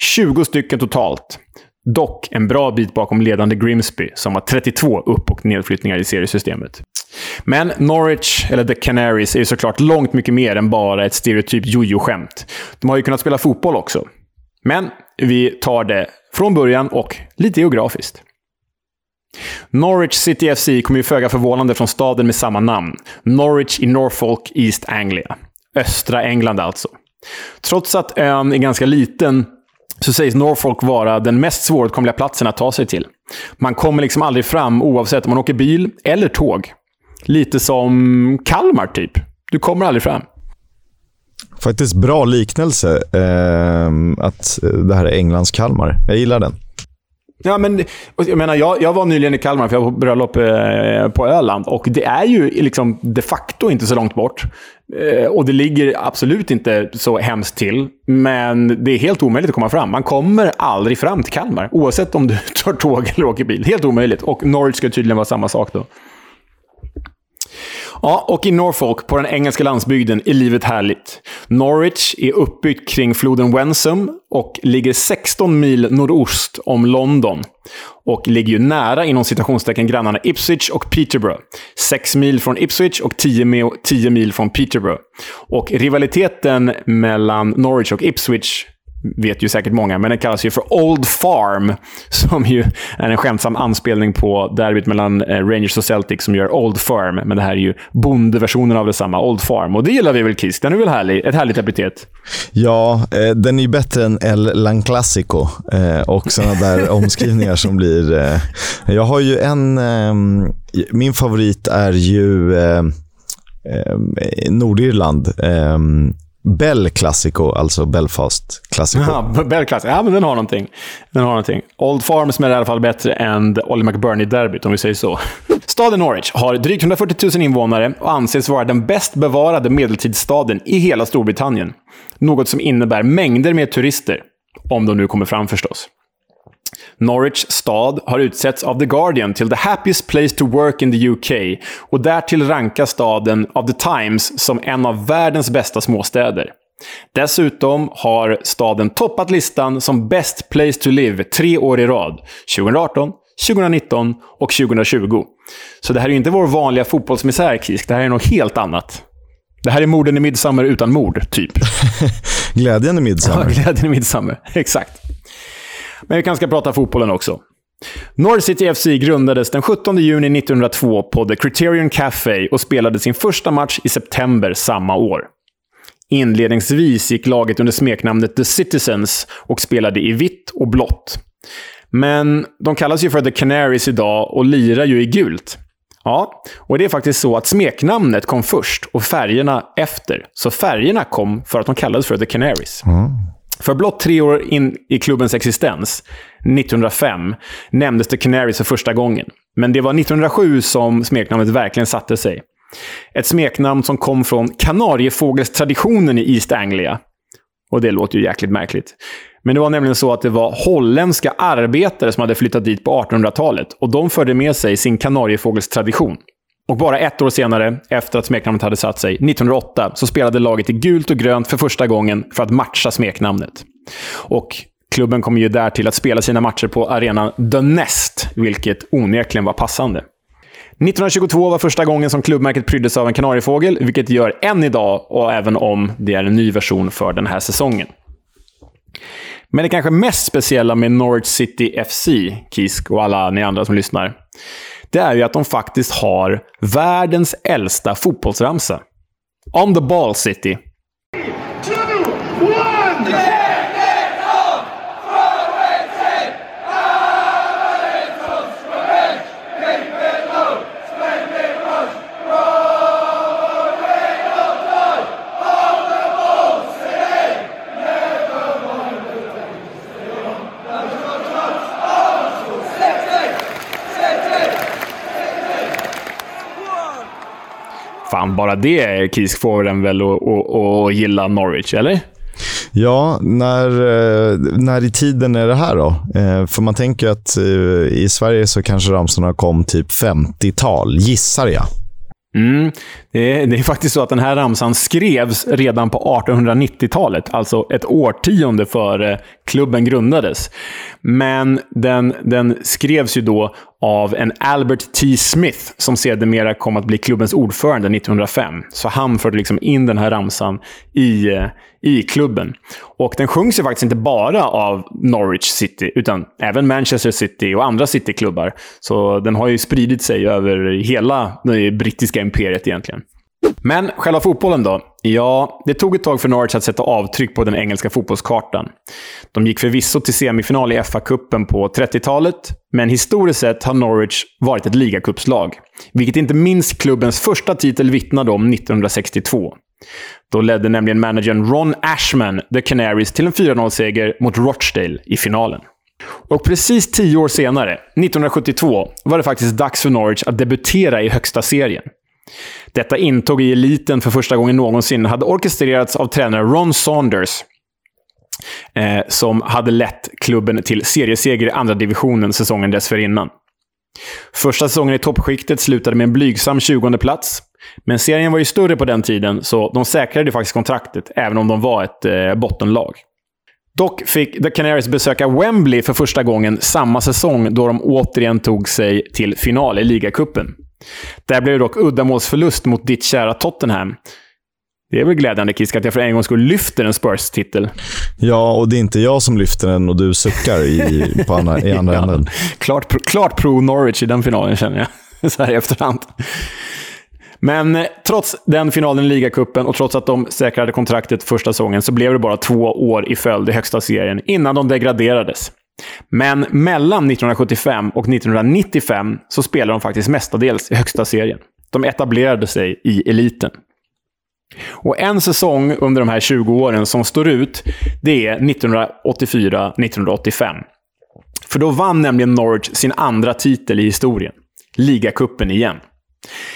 Speaker 2: 20 stycken totalt. Dock en bra bit bakom ledande Grimsby, som har 32 upp och nedflyttningar i seriesystemet. Men Norwich, eller The Canaries, är ju såklart långt mycket mer än bara ett stereotyp jojo-skämt. De har ju kunnat spela fotboll också. Men vi tar det från början och lite geografiskt. Norwich City FC kommer ju föga förvånande från staden med samma namn. Norwich i Norfolk, East Anglia. Östra England alltså. Trots att ön är ganska liten så sägs Norfolk vara den mest svåråtkomliga platsen att ta sig till. Man kommer liksom aldrig fram oavsett om man åker bil eller tåg. Lite som Kalmar, typ. Du kommer aldrig fram.
Speaker 3: Faktiskt bra liknelse, eh, att det här är Englands Kalmar. Jag gillar den.
Speaker 2: Ja, men, jag, menar, jag, jag var nyligen i Kalmar, för jag var på bröllop eh, på Öland. Och det är ju liksom de facto inte så långt bort. Eh, och det ligger absolut inte så hemskt till. Men det är helt omöjligt att komma fram. Man kommer aldrig fram till Kalmar, oavsett om du tar tåg eller åker bil. Helt omöjligt. Och Norwich ska tydligen vara samma sak då. Ja, och i Norfolk, på den engelska landsbygden, är livet härligt. Norwich är uppbyggt kring floden Wensum och ligger 16 mil nordost om London. Och ligger ju nära, inom citationstecken, grannarna Ipswich och Peterborough. 6 mil från Ipswich och 10 mil, från Peterborough. Och rivaliteten mellan Norwich och Ipswich vet ju säkert många, men den kallas ju för Old Farm. Som ju är en skämtsam anspelning på derbyt mellan eh, Rangers och Celtic som gör Old Firm. Men det här är ju bondeversionen av detsamma, Old Farm. Och det gillar vi väl, Kiss? Den är väl härlig? Ett härligt epitet?
Speaker 3: Ja, eh, den är ju bättre än El Lanclásico eh, och sådana där omskrivningar som blir... Eh, jag har ju en... Ehm, min favorit är ju eh, eh, Nordirland. Bell Classico, alltså Belfast Classico.
Speaker 2: Ja, Bell Classico. Ja, men den har någonting. Den har någonting. Old Farm är i alla fall bättre än Olly McBurney-derbyt, om vi säger så. Staden Norwich har drygt 140 000 invånare och anses vara den bäst bevarade medeltidsstaden i hela Storbritannien. Något som innebär mängder med turister. Om de nu kommer fram förstås. Norwich stad har utsetts av The Guardian till the happiest place to work in the UK och därtill rankas staden av The Times som en av världens bästa småstäder. Dessutom har staden toppat listan som Best Place to Live tre år i rad. 2018, 2019 och 2020. Så det här är inte vår vanliga fotbollsmisär, Kisk. Det här är något helt annat. Det här är morden i Midsommar utan mord, typ.
Speaker 1: glädjen i Midsommar.
Speaker 2: Ja, glädjen i Midsommar. Exakt. Men vi kanske ska prata fotbollen också. North City FC grundades den 17 juni 1902 på The Criterion Café och spelade sin första match i september samma år. Inledningsvis gick laget under smeknamnet The Citizens och spelade i vitt och blått. Men de kallas ju för The Canaries idag och lirar ju i gult. Ja, och det är faktiskt så att smeknamnet kom först och färgerna efter. Så färgerna kom för att de kallades för The Canaries. Mm. För blott tre år in i klubbens existens, 1905, nämndes The Canaries för första gången. Men det var 1907 som smeknamnet verkligen satte sig. Ett smeknamn som kom från kanariefågelstraditionen i East Anglia. Och det låter ju jäkligt märkligt. Men det var nämligen så att det var holländska arbetare som hade flyttat dit på 1800-talet. Och de förde med sig sin kanariefågelstradition. Och bara ett år senare, efter att smeknamnet hade satt sig, 1908, så spelade laget i gult och grönt för första gången för att matcha smeknamnet. Och klubben kom ju där till att spela sina matcher på arenan The Nest, vilket onekligen var passande. 1922 var första gången som klubbmärket pryddes av en kanariefågel, vilket gör än idag, och även om det är en ny version för den här säsongen. Men det kanske mest speciella med Norwich City FC, Kisk och alla ni andra som lyssnar, det är ju att de faktiskt har världens äldsta fotbollsramsa. On the ball City. Fan, bara det Kisk får den väl att gilla Norwich, eller?
Speaker 1: Ja, när, eh, när i tiden är det här då? Eh, för man tänker att eh, i Sverige så kanske ramsorna kom typ 50-tal, gissar jag.
Speaker 2: Mm. Det, är, det är faktiskt så att den här ramsan skrevs redan på 1890-talet, alltså ett årtionde före klubben grundades. Men den, den skrevs ju då av en Albert T. Smith, som sedermera kom att bli klubbens ordförande 1905. Så han förde liksom in den här ramsan i, eh, i klubben. Och den sjungs ju faktiskt inte bara av Norwich City, utan även Manchester City och andra cityklubbar. Så den har ju spridit sig över hela det brittiska imperiet egentligen. Men själva fotbollen då? Ja, det tog ett tag för Norwich att sätta avtryck på den engelska fotbollskartan. De gick förvisso till semifinal i FA-cupen på 30-talet, men historiskt sett har Norwich varit ett ligacupslag. Vilket inte minst klubbens första titel vittnade om 1962. Då ledde nämligen managern Ron Ashman The Canaries till en 4-0-seger mot Rochdale i finalen. Och precis tio år senare, 1972, var det faktiskt dags för Norwich att debutera i högsta serien. Detta intåg i eliten för första gången någonsin hade orkestrerats av tränare Ron Saunders, eh, som hade lett klubben till serieseger i andra divisionen säsongen dessförinnan. Första säsongen i toppskiktet slutade med en blygsam 20 plats. Men serien var ju större på den tiden, så de säkrade faktiskt kontraktet, även om de var ett eh, bottenlag. Dock fick The Canaries besöka Wembley för första gången samma säsong, då de återigen tog sig till final i ligacupen. Där blev det dock uddamålsförlust mot ditt kära Tottenham. Det är väl glädjande, Kisk, att jag för en gång skulle lyfter en Spurs-titel.
Speaker 1: Ja, och det är inte jag som lyfter den och du suckar i, på andra, i andra ja, änden.
Speaker 2: Klart, klart pro Norwich i den finalen, känner jag. Så här i efterhand. Men eh, trots den finalen i ligacupen och trots att de säkrade kontraktet första säsongen så blev det bara två år i följd i högsta serien innan de degraderades. Men mellan 1975 och 1995 så spelade de faktiskt mestadels i högsta serien. De etablerade sig i eliten. Och en säsong under de här 20 åren som står ut, det är 1984-1985. För då vann nämligen Norwich sin andra titel i historien. ligacupen igen.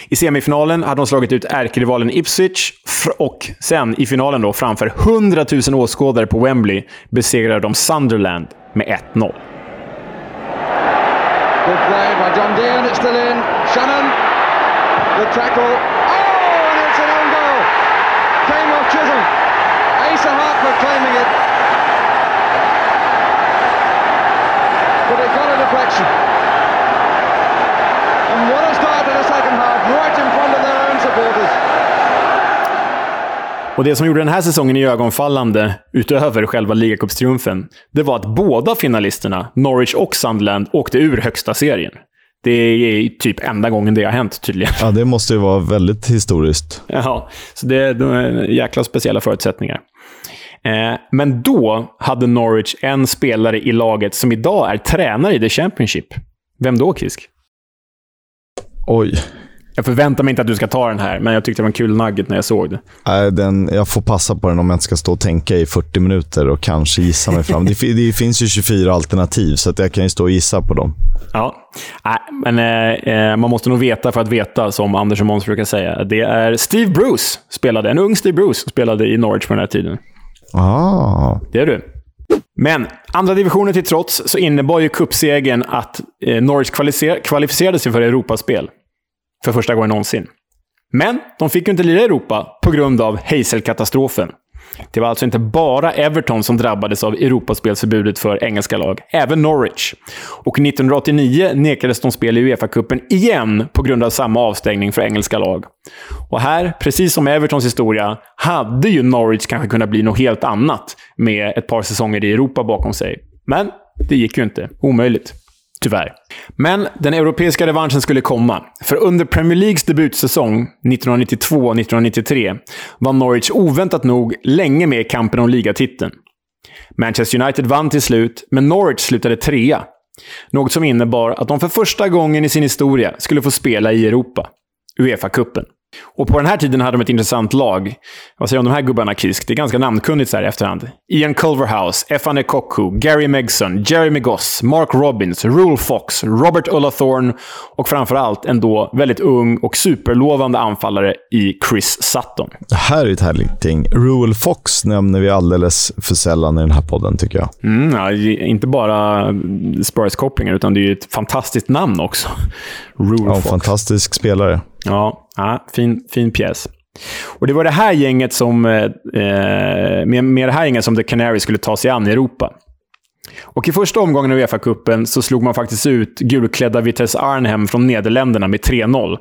Speaker 2: I semifinalen hade de slagit ut ärkerivalen Ipswich och sen i finalen då framför 100 000 åskådare på Wembley besegrade de Sunderland med 1-0.
Speaker 4: Good play by John Dean, it's still in. Shannon, good tackle. Oh, and it's an own goal. Came off Chisholm. Asa Hartford claiming it. But it got a deflection. And what a start to the second half, right in front of their own supporters.
Speaker 2: Och Det som gjorde den här säsongen ögonfallande, utöver själva ligacupstriumfen, det var att båda finalisterna, Norwich och Sunderland, åkte ur högsta serien. Det är typ enda gången det har hänt, tydligen.
Speaker 1: Ja, det måste ju vara väldigt historiskt.
Speaker 2: Ja, så det, det är jäkla speciella förutsättningar. Eh, men då hade Norwich en spelare i laget som idag är tränare i The Championship. Vem då, Kisk?
Speaker 1: Oj.
Speaker 2: Jag förväntar mig inte att du ska ta den här, men jag tyckte det var en kul nugget när jag såg det.
Speaker 1: Nej, den, jag får passa på den om jag inte ska stå och tänka i 40 minuter och kanske gissa mig fram. det, det finns ju 24 alternativ, så att jag kan ju stå och gissa på dem.
Speaker 2: Ja, Nej, men eh, man måste nog veta för att veta, som Anders och Måns brukar säga. Det är Steve Bruce, spelade, en ung Steve Bruce, spelade i Norwich på den här tiden.
Speaker 1: Ah.
Speaker 2: Det är du. Men andra divisionen till trots så innebar ju cupsegern att eh, Norwich kvalificerade sig för Europaspel. För första gången någonsin. Men de fick ju inte lira i Europa på grund av Hazel-katastrofen. Det var alltså inte bara Everton som drabbades av Europaspelsförbudet för engelska lag, även Norwich. Och 1989 nekades de spel i Uefa-cupen igen på grund av samma avstängning för engelska lag. Och här, precis som Evertons historia, hade ju Norwich kanske kunnat bli något helt annat med ett par säsonger i Europa bakom sig. Men det gick ju inte. Omöjligt. Tyvärr. Men den europeiska revanschen skulle komma. För under Premier Leagues debutsäsong 1992-1993 var Norwich oväntat nog länge med i kampen om ligatiteln. Manchester United vann till slut, men Norwich slutade trea. Något som innebar att de för första gången i sin historia skulle få spela i Europa. Uefa-cupen. Och på den här tiden hade de ett intressant lag. Vad säger du om de här gubbarna, Kisk? Det är ganska namnkunnigt så här i efterhand. Ian Culverhouse, Efane Koku, Gary Megson, Jeremy Goss, Mark Robbins, Rule Fox, Robert Ullathorne och framförallt en då väldigt ung och superlovande anfallare i Chris Sutton.
Speaker 1: Det här är ett härligt ting. Rule Fox nämner vi alldeles för sällan i den här podden, tycker jag.
Speaker 2: Mm, ja, inte bara Spurs-kopplingar, utan det är ju ett fantastiskt namn också.
Speaker 1: Rule ja, Fox. Fantastisk spelare.
Speaker 2: Ja, ja fin, fin pjäs. Och det var det här gänget som, eh, med, med det här gänget som The Canary skulle ta sig an i Europa. Och I första omgången av Uefa-cupen så slog man faktiskt ut gulklädda Vitesse Arnhem från Nederländerna med 3-0.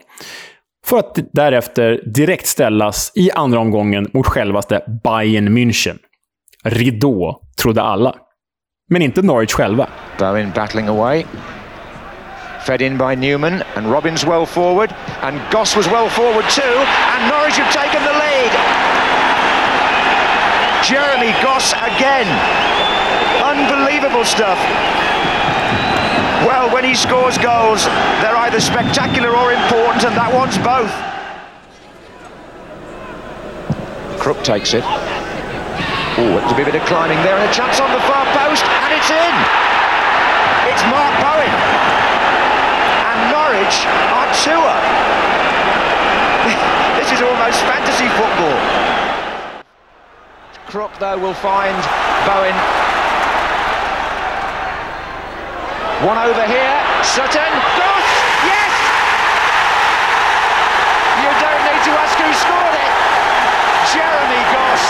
Speaker 2: För att därefter direkt ställas i andra omgången mot självaste Bayern München. Ridå, trodde alla. Men inte Norwich själva.
Speaker 5: Bowen battling away. Fed in by Newman and Robbins well forward and Goss was well forward too and Norwich have taken the lead. Jeremy Goss again. Unbelievable stuff. Well, when he scores goals, they're either spectacular or important, and that one's both. Crook takes it. Oh, there's a bit of climbing there, and a chance on the far post, and it's in. It's Mark Bowen. Two up. this is almost fantasy football. Crook, though, will find Bowen. One over here. Sutton. Goss! Yes! You don't need to ask who scored it. Jeremy Goss.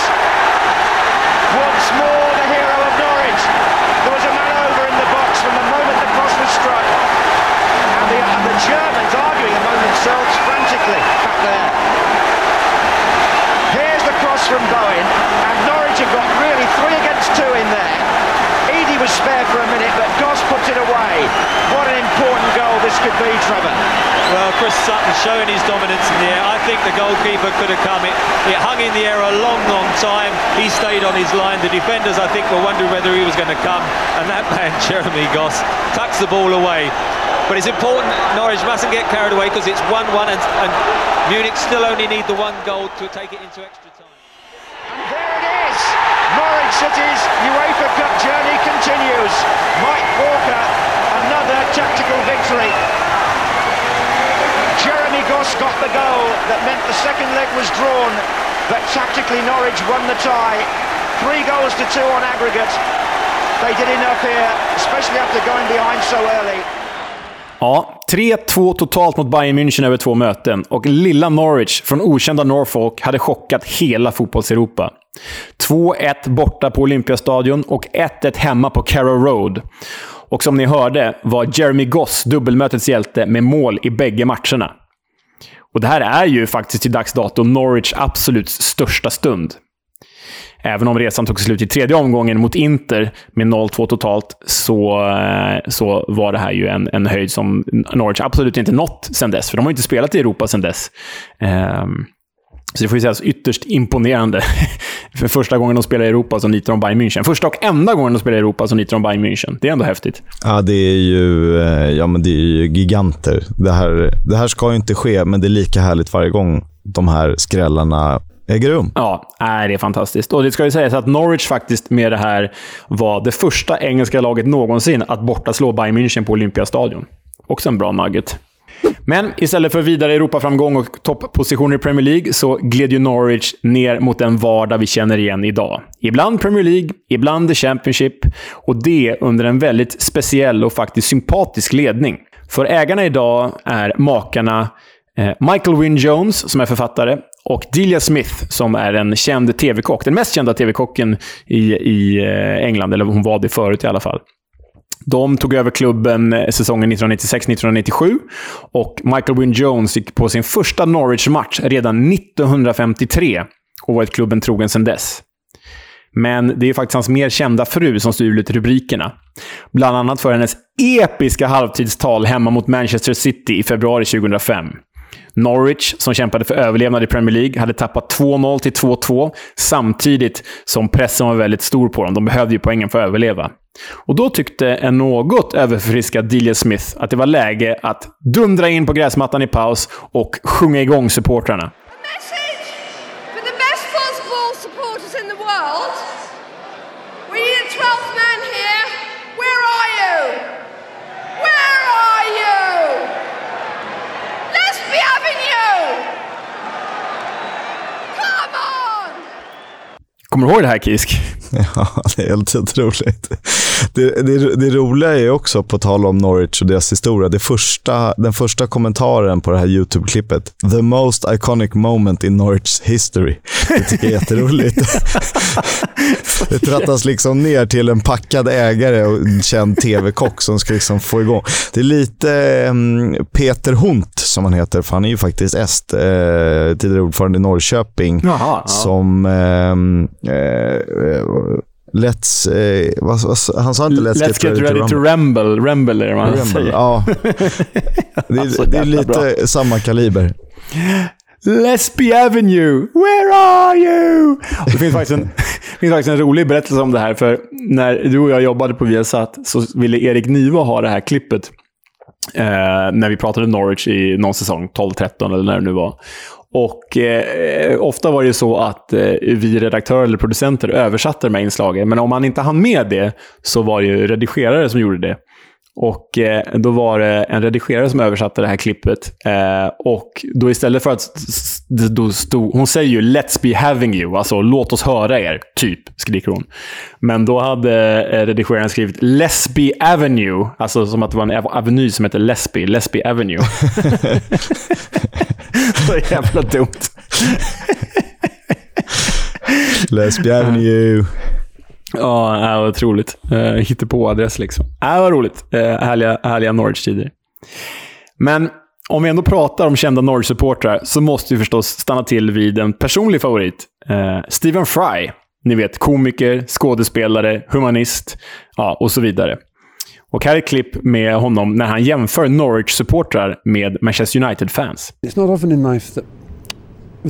Speaker 5: Once more the hero of Norwich. There was a man over in the box from the moment the cross was struck the, and the Germans arguing among themselves frantically back there. Here's the cross from Bowen, and Norwich have got really three against two in there. Eady was spared for a minute, but Goss puts it away. What an important goal this could be, Trevor.
Speaker 6: Well, Chris Sutton showing his dominance in the air. I think the goalkeeper could have come. It, it hung in the air a long, long time. He stayed on his line. The defenders, I think, were wondering whether he was going to come. And that man, Jeremy Goss, tucks the ball away. But it's important Norwich mustn't get carried away because it's 1-1 and, and Munich still only need the one goal to take it into extra time.
Speaker 5: And there it is! Norwich City's UEFA Cup journey continues. Mike Walker, another tactical victory. Jeremy Goss got the goal that meant the second leg was drawn, but tactically Norwich won the tie. Three goals to two on aggregate. They did enough here, especially after going behind so early.
Speaker 2: Ja, 3-2 totalt mot Bayern München över två möten och lilla Norwich från okända Norfolk hade chockat hela fotbollseuropa. 2-1 borta på Olympiastadion och 1-1 hemma på Carrow Road. Och som ni hörde var Jeremy Goss dubbelmötets hjälte med mål i bägge matcherna. Och det här är ju faktiskt till dags dato Norwich absolut största stund. Även om resan tog slut i tredje omgången mot Inter med 0-2 totalt, så, eh, så var det här ju en, en höjd som Norwich absolut inte nått sedan dess. För de har inte spelat i Europa sedan dess. Um, så det får ju sägas ytterst imponerande. För första gången de spelar i Europa så nitar de Bayern München. Första och enda gången de spelar i Europa så nitar de Bayern München. Det är ändå häftigt.
Speaker 1: Ja, det är ju, eh, ja, men det är ju giganter. Det här, det här ska ju inte ske, men det är lika härligt varje gång de här skrällarna äger rum.
Speaker 2: Ja, är det är fantastiskt. Och det ska ju sägas att Norwich faktiskt med det här var det första engelska laget någonsin att borta slå Bayern München på Olympiastadion. Också en bra nugget. Men istället för vidare Europaframgång och topppositioner i Premier League så gled ju Norwich ner mot den vardag vi känner igen idag. Ibland Premier League, ibland The Championship och det under en väldigt speciell och faktiskt sympatisk ledning. För ägarna idag är makarna Eh, Michael Wynne Jones, som är författare, och Delia Smith, som är en känd tv-kock. Den mest kända tv-kocken i, i eh, England, eller hon var det förut i alla fall. De tog över klubben eh, säsongen 1996-1997 och Michael Wynne Jones gick på sin första Norwich-match redan 1953 och varit klubben trogen sedan dess. Men det är faktiskt hans mer kända fru som styr lite rubrikerna. Bland annat för hennes episka halvtidstal hemma mot Manchester City i februari 2005. Norwich, som kämpade för överlevnad i Premier League, hade tappat 2-0 till 2-2 samtidigt som pressen var väldigt stor på dem. De behövde ju poängen för att överleva. Och då tyckte en något överförfriskad Delia Smith att det var läge att dundra in på gräsmattan i paus och sjunga igång supportrarna. Kommer du ihåg det här Kisk?
Speaker 1: Ja, det är helt otroligt. Det, det, det roliga är också, på tal om Norwich och deras historia, det första, den första kommentaren på det här YouTube-klippet. The most iconic moment in Norwich history. Det tycker jag är jätteroligt. det trattas liksom ner till en packad ägare och en känd tv-kock som ska liksom få igång. Det är lite um, Peter Hunt, som han heter, för han är ju faktiskt est, eh, tidigare ordförande i Norrköping, Jaha, ja. som ehm, eh, Let's... Eh, vad, vad, han sa inte Let's,
Speaker 2: let's get, get, ready, to, rumble. to rumble. Rumble är det man rumble, säger.
Speaker 1: Ja. Det, alltså, det är lite bra. samma kaliber.
Speaker 2: Lesby Avenue, where are you? det finns faktiskt, en, finns faktiskt en rolig berättelse om det här. För när du och jag jobbade på Viasat så ville Erik Niva ha det här klippet. Eh, när vi pratade Norwich i någon säsong, 12-13 eller när det nu var. Och eh, ofta var det så att eh, vi redaktörer eller producenter översatte de här inslagen. Men om man inte hann med det så var det ju redigerare som gjorde det. Och eh, då var det en redigerare som översatte det här klippet. Eh, och då istället för att... Då stod, hon säger ju “Let's be having you”, alltså “Låt oss höra er”, typ, skriker hon. Men då hade eh, redigeraren skrivit “Lesby Avenue”, alltså som att det var en aveny som heter Lesby, Lesby Avenue. Så jävla dumt.
Speaker 1: Lesby Avenue.
Speaker 2: Ja, äh, otroligt. Eh, uh, Hitta på adress liksom. Äh, vad roligt. Eh, härliga, härliga Norwich-tider. Men om vi ändå pratar om kända Norwich-supportrar så måste vi förstås stanna till vid en personlig favorit. Eh, Stephen Fry. Ni vet, komiker, skådespelare, humanist ja, och så vidare. Och här är ett klipp med honom när han jämför Norwich-supportrar med Manchester United-fans.
Speaker 7: It's not often in life that,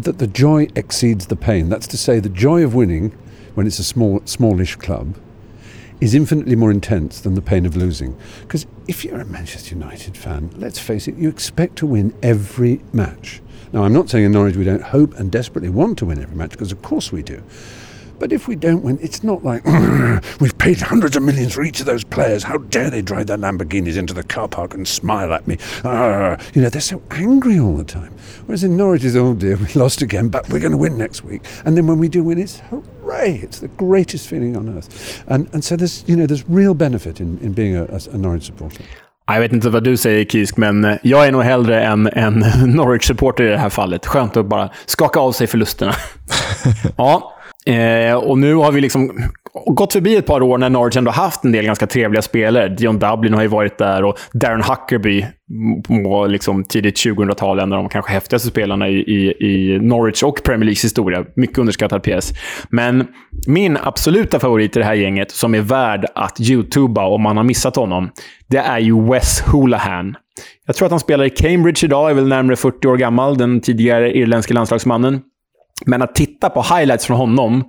Speaker 7: that the joy exceeds the pain. That's to say, the joy of winning when it's a small, smallish club is infinitely more intense than the pain of losing. Because if you're a Manchester United fan, let's face it, you expect to win every match. Now, I'm not saying in Norwich we don't hope and desperately want to win every match, because of course we do. But if we don't win, it's not like we've paid hundreds of millions for each of those players. How dare they drive their Lamborghinis into the car park and smile at me? Uh, you know, they're so angry all the time. Whereas in Norwich, it's oh dear, we lost again, but we're going to win next week. And then when we do win, it's hooray! It's the greatest feeling on earth. And and so there's you know there's real benefit in, in being a, a Norwich supporter.
Speaker 2: Jag vet inte vad du säger Kisk, men eh, jag är nog hellre en, en Norwich-supporter i det här fallet. Skönt att bara skaka av sig förlusterna. ja, eh, och nu har vi liksom gått förbi ett par år när Norwich ändå haft en del ganska trevliga spelare. Dion Dublin har ju varit där och Darren Huckerby på liksom tidigt 2000-tal, en av de kanske häftigaste spelarna i, i, i Norwich och Premier Leagues historia. Mycket underskattad pjäs. Men min absoluta favorit i det här gänget, som är värd att youtuba om man har missat honom, det är ju Wes Houlihan. Jag tror att han spelar i Cambridge idag, är väl närmare 40 år gammal, den tidigare irländske landslagsmannen. Men att titta på highlights från honom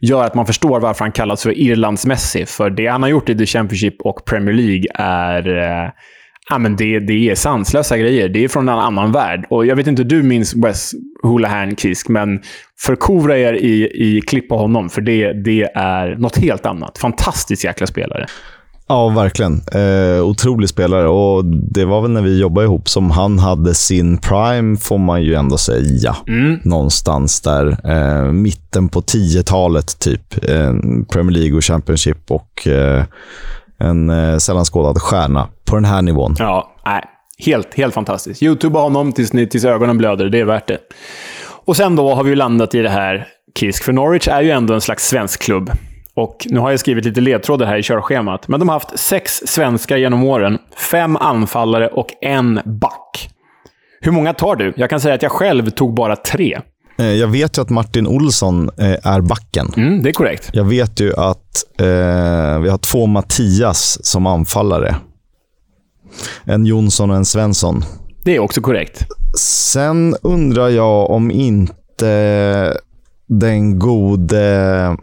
Speaker 2: gör att man förstår varför han kallas för Irlands Messi. För det han har gjort i The Championship och Premier League är... Eh, ja, men det, det är sanslösa grejer. Det är från en annan värld. Och Jag vet inte hur du minns Wes Houlihan Kisk, men förkovra er i, i klipp på honom, för det, det är något helt annat. Fantastisk jäkla spelare.
Speaker 1: Ja, verkligen. Eh, otrolig spelare. Och Det var väl när vi jobbade ihop som han hade sin prime, får man ju ändå säga.
Speaker 2: Mm.
Speaker 1: Någonstans där. Eh, mitten på 10-talet, typ. Eh, Premier League och Championship och eh, en eh, sällan skådad stjärna på den här nivån.
Speaker 2: Ja, nej. Helt, helt fantastiskt. Youtube honom tills, ni, tills ögonen blöder. Det är värt det. Och sen då har vi landat i det här, Kisk. För Norwich är ju ändå en slags svensk klubb. Och nu har jag skrivit lite ledtrådar här i körschemat. Men de har haft sex svenskar genom åren, fem anfallare och en back. Hur många tar du? Jag kan säga att jag själv tog bara tre.
Speaker 1: Eh, jag vet ju att Martin Olsson eh, är backen.
Speaker 2: Mm, det är korrekt.
Speaker 1: Jag vet ju att eh, vi har två Mattias som anfallare. En Jonsson och en Svensson.
Speaker 2: Det är också korrekt.
Speaker 1: Sen undrar jag om inte den gode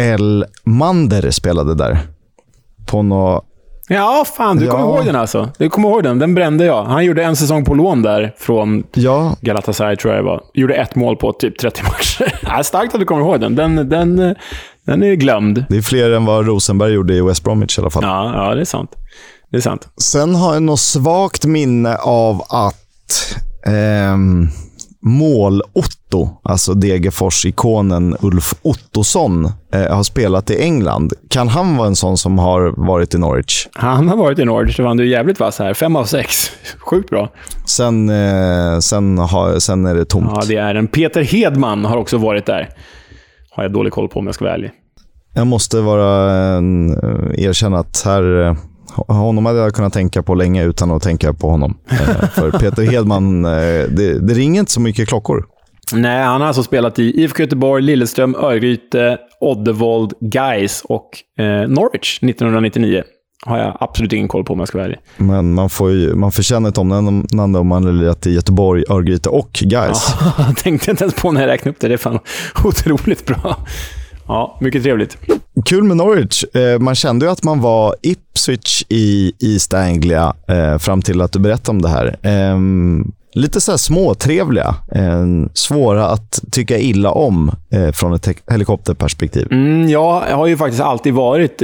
Speaker 1: L. Mander spelade där. På något...
Speaker 2: Ja, fan. Du
Speaker 1: Ja.
Speaker 2: kommer ihåg den alltså. Du kommer ihåg den. Den brände jag. Han gjorde en säsong på lån där från
Speaker 1: Ja,
Speaker 2: Galatasaray, tror jag det var. Gjorde ett mål på typ 30 matcher. Ja, starkt att du kommer ihåg den. Den, den, den är glömd.
Speaker 1: det är fler än vad Rosenberg gjorde i West Bromwich i alla fall.
Speaker 2: Ja, ja, det är sant. Det är sant.
Speaker 1: Sen har jag något svagt minne av att ehm, Mål-Otto, alltså Degerfors-ikonen Ulf Ottosson, eh, har spelat i England. Kan han vara en sån som har varit i Norwich?
Speaker 2: Han har varit i Norwich och vann du jävligt vass här. Fem av sex. Sjukt bra.
Speaker 1: Sen, eh, sen, har, sen är det tomt.
Speaker 2: Ja, det är en. Peter Hedman har också varit där. Har jag dålig koll på om jag ska vara ärlig.
Speaker 1: Jag måste vara eh, erkänna att här, eh, honom hade jag kunnat tänka på länge utan att tänka på honom. Eh, För Peter Hedman, eh, det, det ringer inte så mycket klockor.
Speaker 2: Nej, han har alltså spelat i IFK Göteborg, Lilleström, Örgryte, Oddevold, Gais och eh, Norwich 1999. Har jag absolut ingen koll på om jag ska vara ärlig.
Speaker 1: Men man får, ju, man känna ett omnämnande om man har lirat i Göteborg, Örgryte och Gais.
Speaker 2: Jag tänkte inte ens på när jag räknade upp det. Det är fan otroligt bra. Ja, mycket trevligt.
Speaker 1: Kul med Norwich. Eh, man kände ju att man var Ipswich i East Anglia eh, fram till att du berättade om det här. Eh, lite så här småtrevliga. Eh, svåra att tycka illa om eh, från ett he- helikopterperspektiv.
Speaker 2: Mm, ja, jag har ju faktiskt alltid varit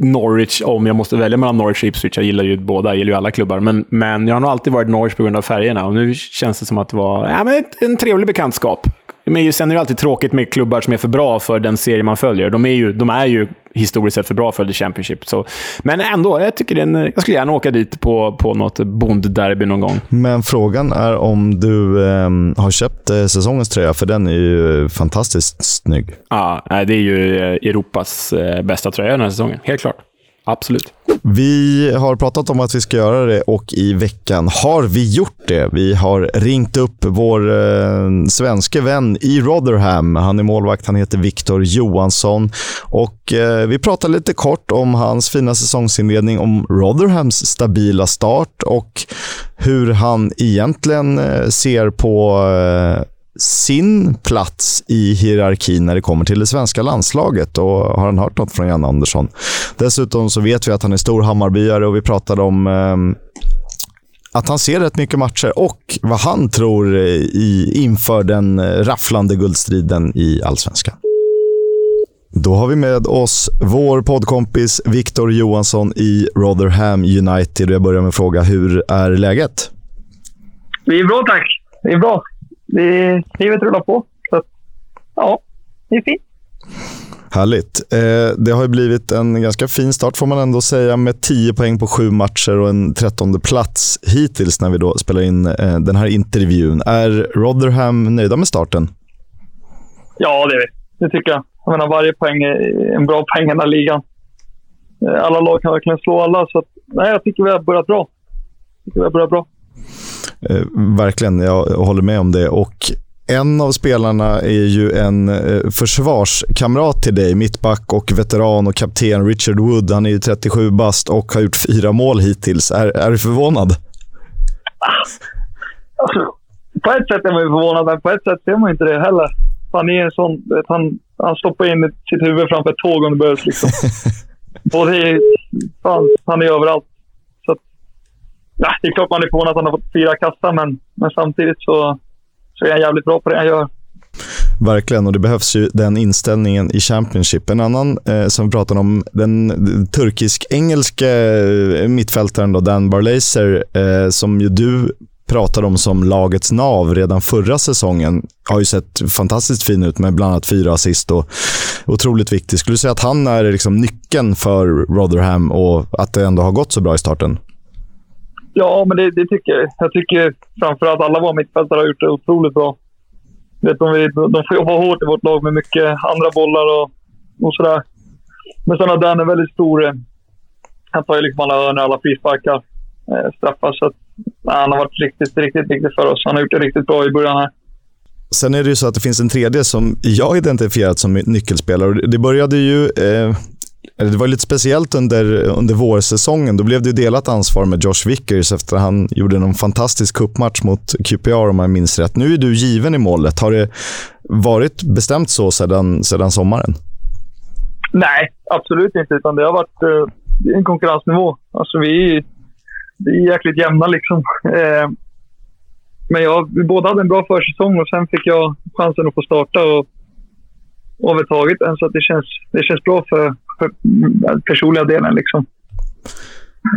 Speaker 2: Norwich, om jag måste välja mellan Norwich och Ipswich. Jag gillar ju båda, jag gillar ju alla klubbar. Men, men jag har nog alltid varit Norwich på grund av färgerna. Och nu känns det som att det var ja, men en trevlig bekantskap. Men ju- sen är det alltid tråkigt med klubbar som är för bra för den serie man följer. De är ju, de är ju historiskt sett för bra för The Championship. Så, men ändå, jag, tycker det är en, jag skulle gärna åka dit på, på något bondderby någon gång.
Speaker 1: Men frågan är om du ehm, har köpt eh, säsongens tröja, för den är ju fantastiskt snygg.
Speaker 2: Ja, det är ju eh, Europas eh, bästa tröja den här säsongen. Helt klart. Absolut.
Speaker 1: Vi har pratat om att vi ska göra det och i veckan har vi gjort det. Vi har ringt upp vår eh, svenske vän i Rotherham. Han är målvakt, han heter Viktor Johansson. Och eh, Vi pratar lite kort om hans fina säsongsinledning, om Rotherhams stabila start och hur han egentligen eh, ser på eh, sin plats i hierarkin när det kommer till det svenska landslaget. Och har han hört något från Jan Andersson? Dessutom så vet vi att han är stor Hammarbyare och vi pratade om eh, att han ser rätt mycket matcher och vad han tror eh, i, inför den eh, rafflande guldstriden i allsvenskan. Då har vi med oss vår poddkompis Viktor Johansson i Rotherham United. Jag börjar med att fråga, hur är läget?
Speaker 8: Det är bra tack. Det är bra. Det, livet rullar på. Så, ja, det är fint.
Speaker 1: Härligt. Eh, det har blivit en ganska fin start får man ändå säga med 10 poäng på sju matcher och en trettonde plats hittills när vi då spelar in eh, den här intervjun. Är Rotherham nöjda med starten?
Speaker 8: Ja, det är vi. Det tycker jag. Jag menar, varje poäng är en bra poäng i den här ligan. Eh, alla lag kan verkligen slå alla, så att, nej, jag tycker vi har börjat bra. Jag tycker vi har börjat bra.
Speaker 1: Eh, verkligen, jag håller med om det. Och en av spelarna är ju en eh, försvarskamrat till dig, mittback och veteran och kapten Richard Wood. Han är ju 37 bast och har gjort fyra mål hittills. Är, är du förvånad?
Speaker 8: Alltså, på ett sätt är man ju förvånad, men på ett sätt ser man inte det heller. Han är en sån... Han, han stoppar in sitt huvud framför ett tåg om det behövs. Liksom. Både i, fan, han är överallt. Ja, det är klart man är förvånad att han har fått fyra kassa, men, men samtidigt så, så är han jävligt bra på det han gör.
Speaker 1: Verkligen, och det behövs ju den inställningen i Championship. En annan eh, som vi pratade om, den turkisk-engelske eh, mittfältaren då, Dan Barlaser, eh, som ju du pratade om som lagets nav redan förra säsongen, har ju sett fantastiskt fin ut med bland annat fyra assist och otroligt viktig. Skulle du säga att han är liksom nyckeln för Rotherham och att det ändå har gått så bra i starten?
Speaker 8: Ja, men det, det tycker jag. Jag tycker framförallt alla våra mittfältare har gjort det otroligt bra. Vet, de, de får jobba hårt i vårt lag med mycket andra bollar och, och sådär. Men sen har Dan en väldigt stor... Eh, han tar ju liksom alla hörnor, alla frisparkar, eh, straffar. Så att, nej, han har varit riktigt, riktigt viktig för oss. Han har gjort det riktigt bra i början här.
Speaker 1: Sen är det ju så att det finns en tredje som jag identifierat som nyckelspelare. Och Det började ju... Eh, det var lite speciellt under, under vårsäsongen. Då blev det delat ansvar med Josh Vickers efter att han gjorde en fantastisk cupmatch mot QPR om jag minns rätt. Nu är du given i målet. Har det varit bestämt så sedan, sedan sommaren?
Speaker 8: Nej, absolut inte. Utan det har varit eh, en konkurrensnivå. Alltså vi, är- vi är jäkligt jämna liksom. Eh, men jag, vi båda hade en bra försäsong och sen fick jag chansen att få starta och, och har tagit den. Så att det, känns, det känns bra för, personliga delen. Liksom.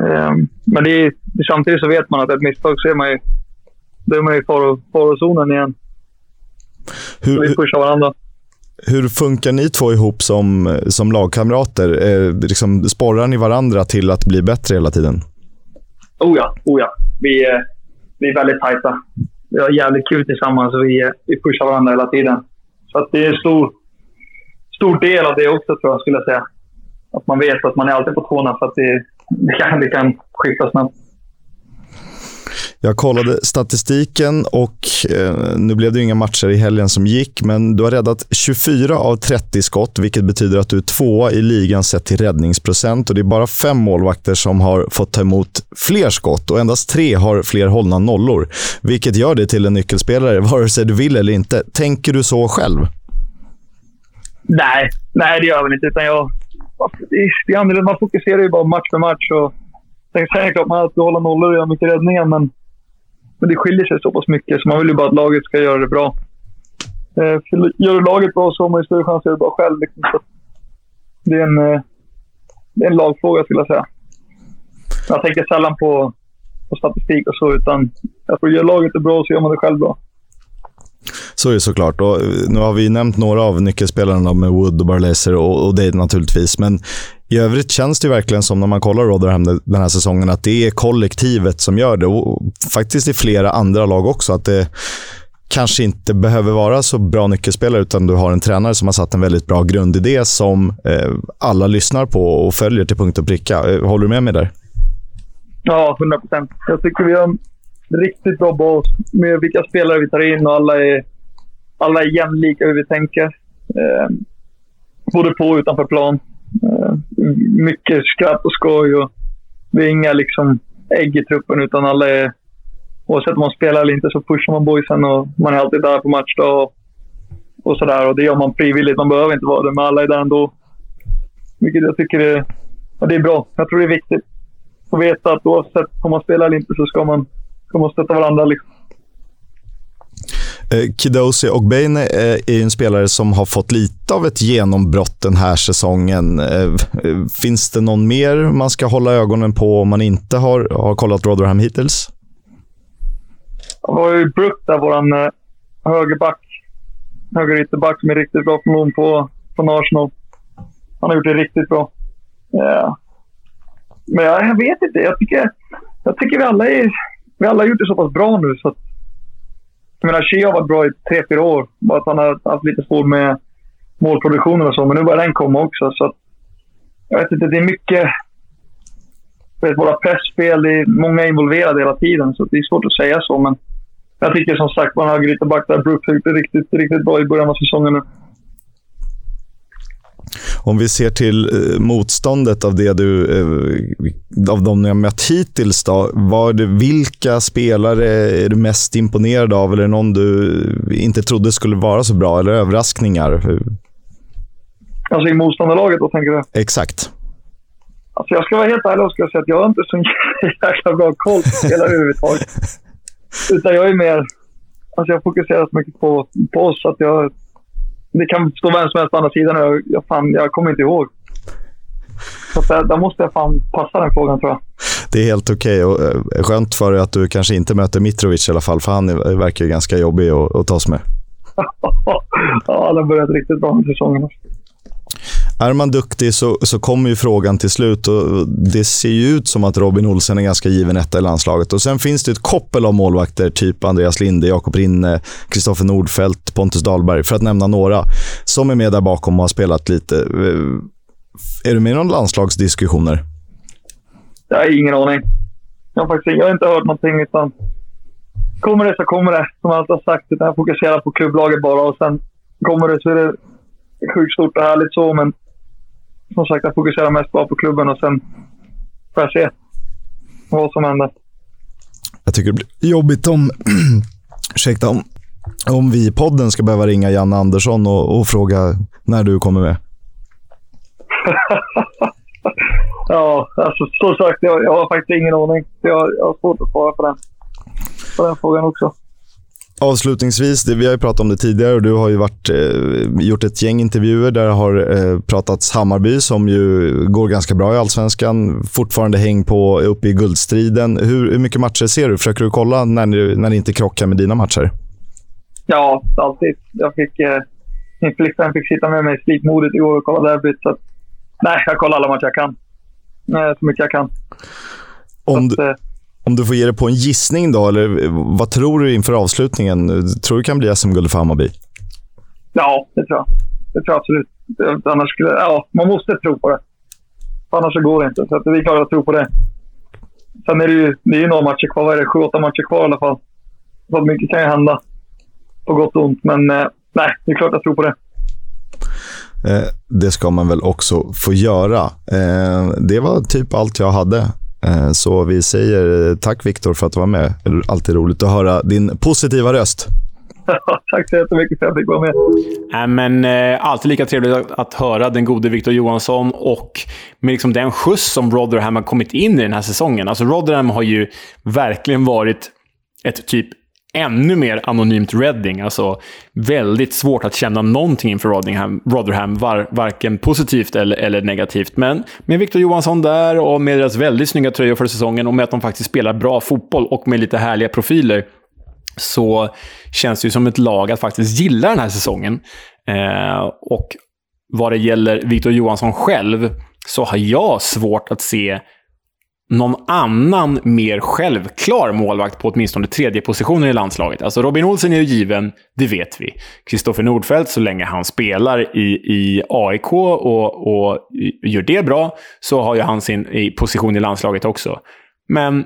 Speaker 8: Eh, men det är, samtidigt så vet man att ett misstag så är man ju, då är man ju i faro- farozonen igen. Så
Speaker 1: Hur,
Speaker 8: vi
Speaker 1: hur,
Speaker 8: pushar varandra.
Speaker 1: hur funkar ni två ihop som, som lagkamrater? Eh, liksom, sporrar ni varandra till att bli bättre hela tiden?
Speaker 8: Oh ja, oh ja. Vi, är- vi är väldigt tajta. Vi har jävligt kul tillsammans och vi, eh, vi pushar varandra hela tiden. Så att det är en stor, stor del av det också, tror jag, skulle jag säga. Att man vet att man är alltid på tårna för att det, det, kan, det kan skifta snabbt.
Speaker 1: Jag kollade statistiken och eh, nu blev det inga matcher i helgen som gick, men du har räddat 24 av 30 skott, vilket betyder att du är tvåa i ligan sett till räddningsprocent. Och det är bara fem målvakter som har fått ta emot fler skott och endast tre har fler hållna nollor, vilket gör dig till en nyckelspelare, vare sig du vill eller inte. Tänker du så själv?
Speaker 8: Nej, nej det gör jag väl inte. Utan jag, det är, annorlunda. Man fokuserar ju bara match för match. Och, sen är det klart man alltid hålla nollor och göra mycket räddningar, men, men det skiljer sig så pass mycket. Så man vill ju bara att laget ska göra det bra. Eh, för gör du laget bra så har man ju större chans att göra det bra själv. Liksom. Så det, är en, eh, det är en lagfråga, skulle jag säga. Jag tänker sällan på, på statistik och så, utan jag tror gör laget det bra så gör man det själv bra.
Speaker 1: Så är det såklart. Och eh, nu har vi nämnt några av nyckelspelarna med Wood och Barlaser och, och det naturligtvis. Men i övrigt känns det verkligen som när man kollar Rotherham den här säsongen att det är kollektivet som gör det. Och faktiskt i flera andra lag också. Att det kanske inte behöver vara så bra nyckelspelare utan du har en tränare som har satt en väldigt bra grundidé som eh, alla lyssnar på och följer till punkt och pricka. Eh, håller du med mig där?
Speaker 8: Ja, 100 procent. Jag tycker vi har en riktigt bra bas med vilka spelare vi tar in och alla är, alla är jämlika hur vi tänker. Eh, både på och utanför plan. Eh, mycket skratt och skoj och vi är inga liksom ägg i truppen utan alla är... Oavsett om man spelar eller inte så pushar man boysen och man är alltid där på matchdag och, och sådär. Och det gör man frivilligt. Man behöver inte vara det, men alla är där ändå. Vilket jag tycker är, ja, det är bra. Jag tror det är viktigt att veta att oavsett om man spelar eller inte så ska man, ska man stötta varandra. Liksom.
Speaker 1: Eh, Kidosi Ogbeine eh, är ju en spelare som har fått lite av ett genombrott den här säsongen. Eh, finns det någon mer man ska hålla ögonen på om man inte har, har kollat Rotherham hittills?
Speaker 8: Jag har ju Brook där, vår högerback. Högerytterback som är riktigt bra från på, från Arsenal. Han har gjort det riktigt bra. Yeah. Men jag, jag vet inte. Jag tycker, jag tycker vi alla är, vi alla har gjort det så pass bra nu så att jag menar, Shea har varit bra i tre, fyra år. Bara att han har haft lite svårt med målproduktionen och så. Men nu börjar den komma också. Så att, jag vet inte, det är mycket... Vet, våra pressspel, det är många involverade hela tiden. Så det är svårt att säga så. Men jag tycker som sagt, man har högerytterback där. Brooks har gjort det riktigt, riktigt bra i början av säsongen nu.
Speaker 1: Om vi ser till eh, motståndet av det du, eh, av de ni har mött hittills, då, var det, vilka spelare är du mest imponerad av? Eller någon du inte trodde skulle vara så bra? Eller överraskningar?
Speaker 8: Alltså i motståndarlaget då, tänker du?
Speaker 1: Exakt.
Speaker 8: Alltså jag ska vara helt ärlig och ska säga att jag har inte så jäkla bra koll på spelare överhuvudtaget. Utan jag är mer... Alltså jag fokuserar så mycket på, på oss att jag det kan stå vem som helst på andra sidan. Jag, jag, fan, jag kommer inte ihåg. Så där, där, måste jag fan passa den frågan tror jag.
Speaker 1: Det är helt okej. Okay. Eh, skönt för dig att du kanske inte möter Mitrovic i alla fall, för han verkar ganska jobbig att, att tas med.
Speaker 8: ja, han har börjat riktigt bra med säsongen.
Speaker 1: Är man duktig så, så kommer ju frågan till slut. och Det ser ju ut som att Robin Olsen är ganska given etta i landslaget. Och Sen finns det ett koppel av målvakter, typ Andreas Linde, Jakob Rinne, Kristoffer Nordfeldt, Pontus Dahlberg, för att nämna några, som är med där bakom och har spelat lite. Eh, är du med i någon landslagsdiskussioner?
Speaker 8: Jag har ingen aning. Jag har, faktiskt, jag har inte hört någonting. Utan kommer det så kommer det, som jag alltid har sagt. Jag fokuserar på klubblaget bara och sen kommer det så är det sjukt stort och härligt så, men som sagt, jag fokuserar mest bara på klubben och sen får jag se vad som händer.
Speaker 1: Jag tycker det blir jobbigt om, ursäkta, om, om vi i podden ska behöva ringa Janne Andersson och, och fråga när du kommer med.
Speaker 8: ja, alltså som sagt, jag, jag har faktiskt ingen aning. Jag, jag har svårt att svara på den, på den frågan också.
Speaker 1: Avslutningsvis, det, vi har ju pratat om det tidigare och du har ju varit, eh, gjort ett gäng intervjuer där det har eh, pratats Hammarby som ju går ganska bra i allsvenskan. Fortfarande häng på uppe i guldstriden. Hur, hur mycket matcher ser du? Försöker du kolla när, ni, när det inte krockar med dina matcher?
Speaker 8: Ja, alltid. Jag fick, eh, min flickvän fick sitta med mig i slipmodet igår och kolla derbyt. Så nej, jag kollar alla matcher jag kan. Så mycket jag kan.
Speaker 1: Om du, att, eh, om du får ge dig på en gissning då, eller vad tror du inför avslutningen? Tror du det kan bli SM-guld för Hammarby?
Speaker 8: Ja, det tror jag. Det tror jag absolut. Annars skulle, ja, man måste tro på det. Annars så går det inte. Så det är klart att tro på det. Sen är det ju, det är ju några matcher kvar. Vad är det? Sju, åtta matcher kvar i alla fall. Så mycket kan ju hända. På gott och ont. Men eh, nej, det är klart jag tror på det.
Speaker 1: Eh, det ska man väl också få göra. Eh, det var typ allt jag hade Eh, så vi säger tack Viktor för att du var med. Det är alltid roligt att höra din positiva röst.
Speaker 8: tack så jättemycket för att jag fick vara med.
Speaker 2: Äh, men, eh, alltid lika trevligt att, att höra den gode Viktor Johansson och med liksom den skjuts som Rotherham har kommit in i den här säsongen. Alltså Rotherham har ju verkligen varit ett typ ännu mer anonymt Reading. Alltså väldigt svårt att känna någonting inför Rotherham, Rotherham var, varken positivt eller, eller negativt. Men med Victor Johansson där och med deras väldigt snygga tröjor för säsongen och med att de faktiskt spelar bra fotboll och med lite härliga profiler så känns det ju som ett lag att faktiskt gilla den här säsongen. Eh, och vad det gäller Victor Johansson själv så har jag svårt att se någon annan mer självklar målvakt på åtminstone tredje positionen i landslaget. Alltså Robin Olsen är ju given, det vet vi. Kristoffer Nordfeldt, så länge han spelar i, i AIK och, och gör det bra, så har ju han sin i position i landslaget också. Men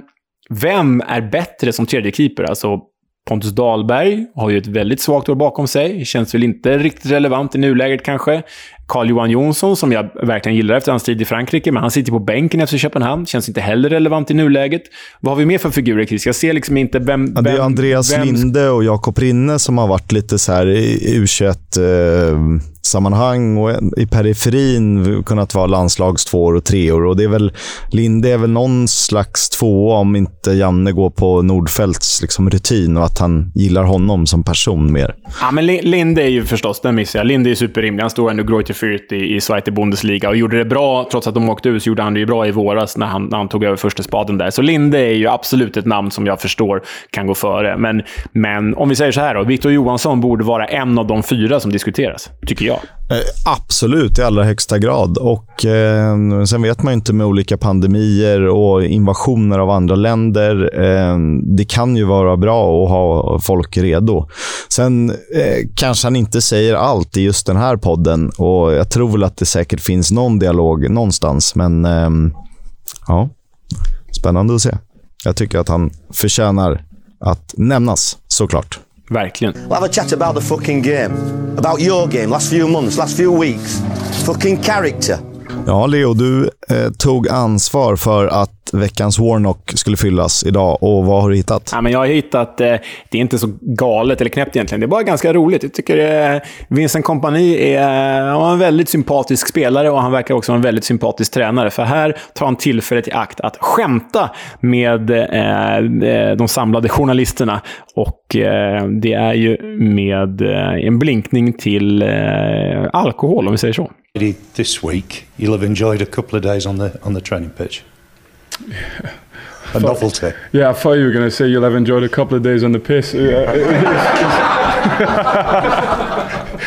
Speaker 2: vem är bättre som tredje keeper? Alltså Pontus Dahlberg har ju ett väldigt svagt år bakom sig. Känns väl inte riktigt relevant i nuläget kanske. Carl-Johan Jonsson, som jag verkligen gillar efter hans tid i Frankrike, men han sitter på bänken efter Köpenhamn. Känns inte heller relevant i nuläget. Vad har vi mer för figurer, Chris? Jag ser liksom inte vem...
Speaker 1: Ja, det är Andreas vem... Linde och Jakob Rinne som har varit lite så här i U21. Eh, sammanhang och i periferin kunnat vara landslagstvåor och treor. Och det är väl, Linde är väl någon slags tvåa om inte Janne går på Nordfeldts liksom rutin och att han gillar honom som person mer.
Speaker 2: Ja, men Linde är ju förstås, den missar jag. Linde är superrimlig. Han stod ändå Greuther Fürth i, i Zweite Bundesliga och gjorde det bra. Trots att de åkte ut så gjorde han det ju bra i våras när han, när han tog över första spaden där. Så Linde är ju absolut ett namn som jag förstår kan gå före. Men, men om vi säger så här då. Victor Johansson borde vara en av de fyra som diskuteras, tycker jag.
Speaker 1: Eh, absolut, i allra högsta grad. Och eh, Sen vet man ju inte med olika pandemier och invasioner av andra länder. Eh, det kan ju vara bra att ha folk redo. Sen eh, kanske han inte säger allt i just den här podden och jag tror väl att det säkert finns någon dialog någonstans. Men eh, ja, spännande att se. Jag tycker att han förtjänar att nämnas, såklart.
Speaker 2: Verkligen.
Speaker 9: We'll have a chat about the fucking game. About your game, last few months, last few weeks. Fucking character.
Speaker 1: Ja, Leo, du eh, tog ansvar för att veckans Warnock skulle fyllas idag. Och vad har du hittat?
Speaker 2: Ja, men jag har hittat, eh, det är inte så galet eller knäppt egentligen. Det är bara ganska roligt. Jag tycker eh, Vincent Kompani är eh, en väldigt sympatisk spelare och han verkar också vara en väldigt sympatisk tränare. För här tar han tillfället i akt att skämta med eh, eh de samlade journalisterna. Och eh, det är ju med eh, en blinkning till eh, alkohol, om vi säger så.
Speaker 10: This week, you'll have enjoyed a couple of days on the on the training pitch. A novelty.
Speaker 11: Yeah, I thought you were going to say you'll have enjoyed a couple of days on the piss.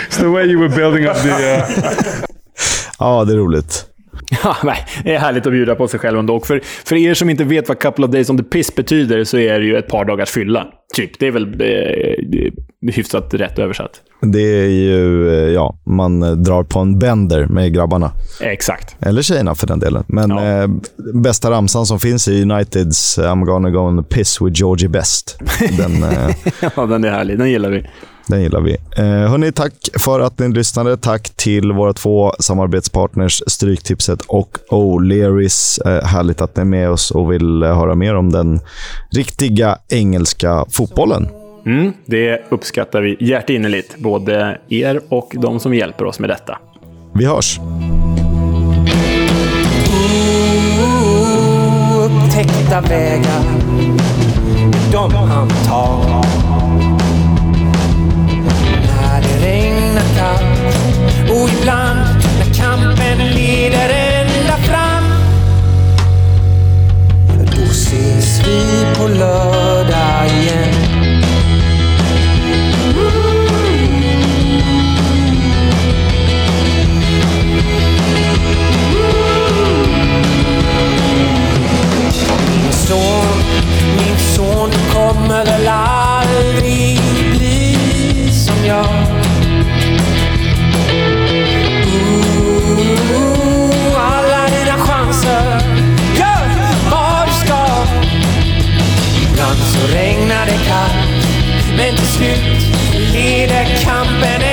Speaker 11: it's the way you were building up the... Uh...
Speaker 1: ja, det är roligt.
Speaker 2: Ja, nej, det är härligt att bjuda på sig själv ändå. Och för, för er som inte vet vad couple of days on the piss betyder så är det ju ett par dagars fylla. Typ. Det är väl eh, hyfsat rätt översatt.
Speaker 1: Det är ju, eh, ja, man drar på en bender med grabbarna.
Speaker 2: Exakt.
Speaker 1: Eller tjejerna för den delen. Men ja. eh, bästa ramsan som finns i Uniteds I'm gonna go on the piss with Georgie Best.
Speaker 2: Den, eh, ja, den är härlig. Den gillar vi.
Speaker 1: Den gillar vi. Eh, hörni, tack för att ni lyssnade. Tack till våra två samarbetspartners Stryktipset och O'Learys. Eh, härligt att ni är med oss och vill eh, höra mer om den riktiga engelska fotbollen.
Speaker 2: Mm, det uppskattar vi hjärtinnerligt, både er och de som hjälper oss med detta.
Speaker 1: Vi hörs!
Speaker 12: Upptäckta vägar, de han tar lead a company.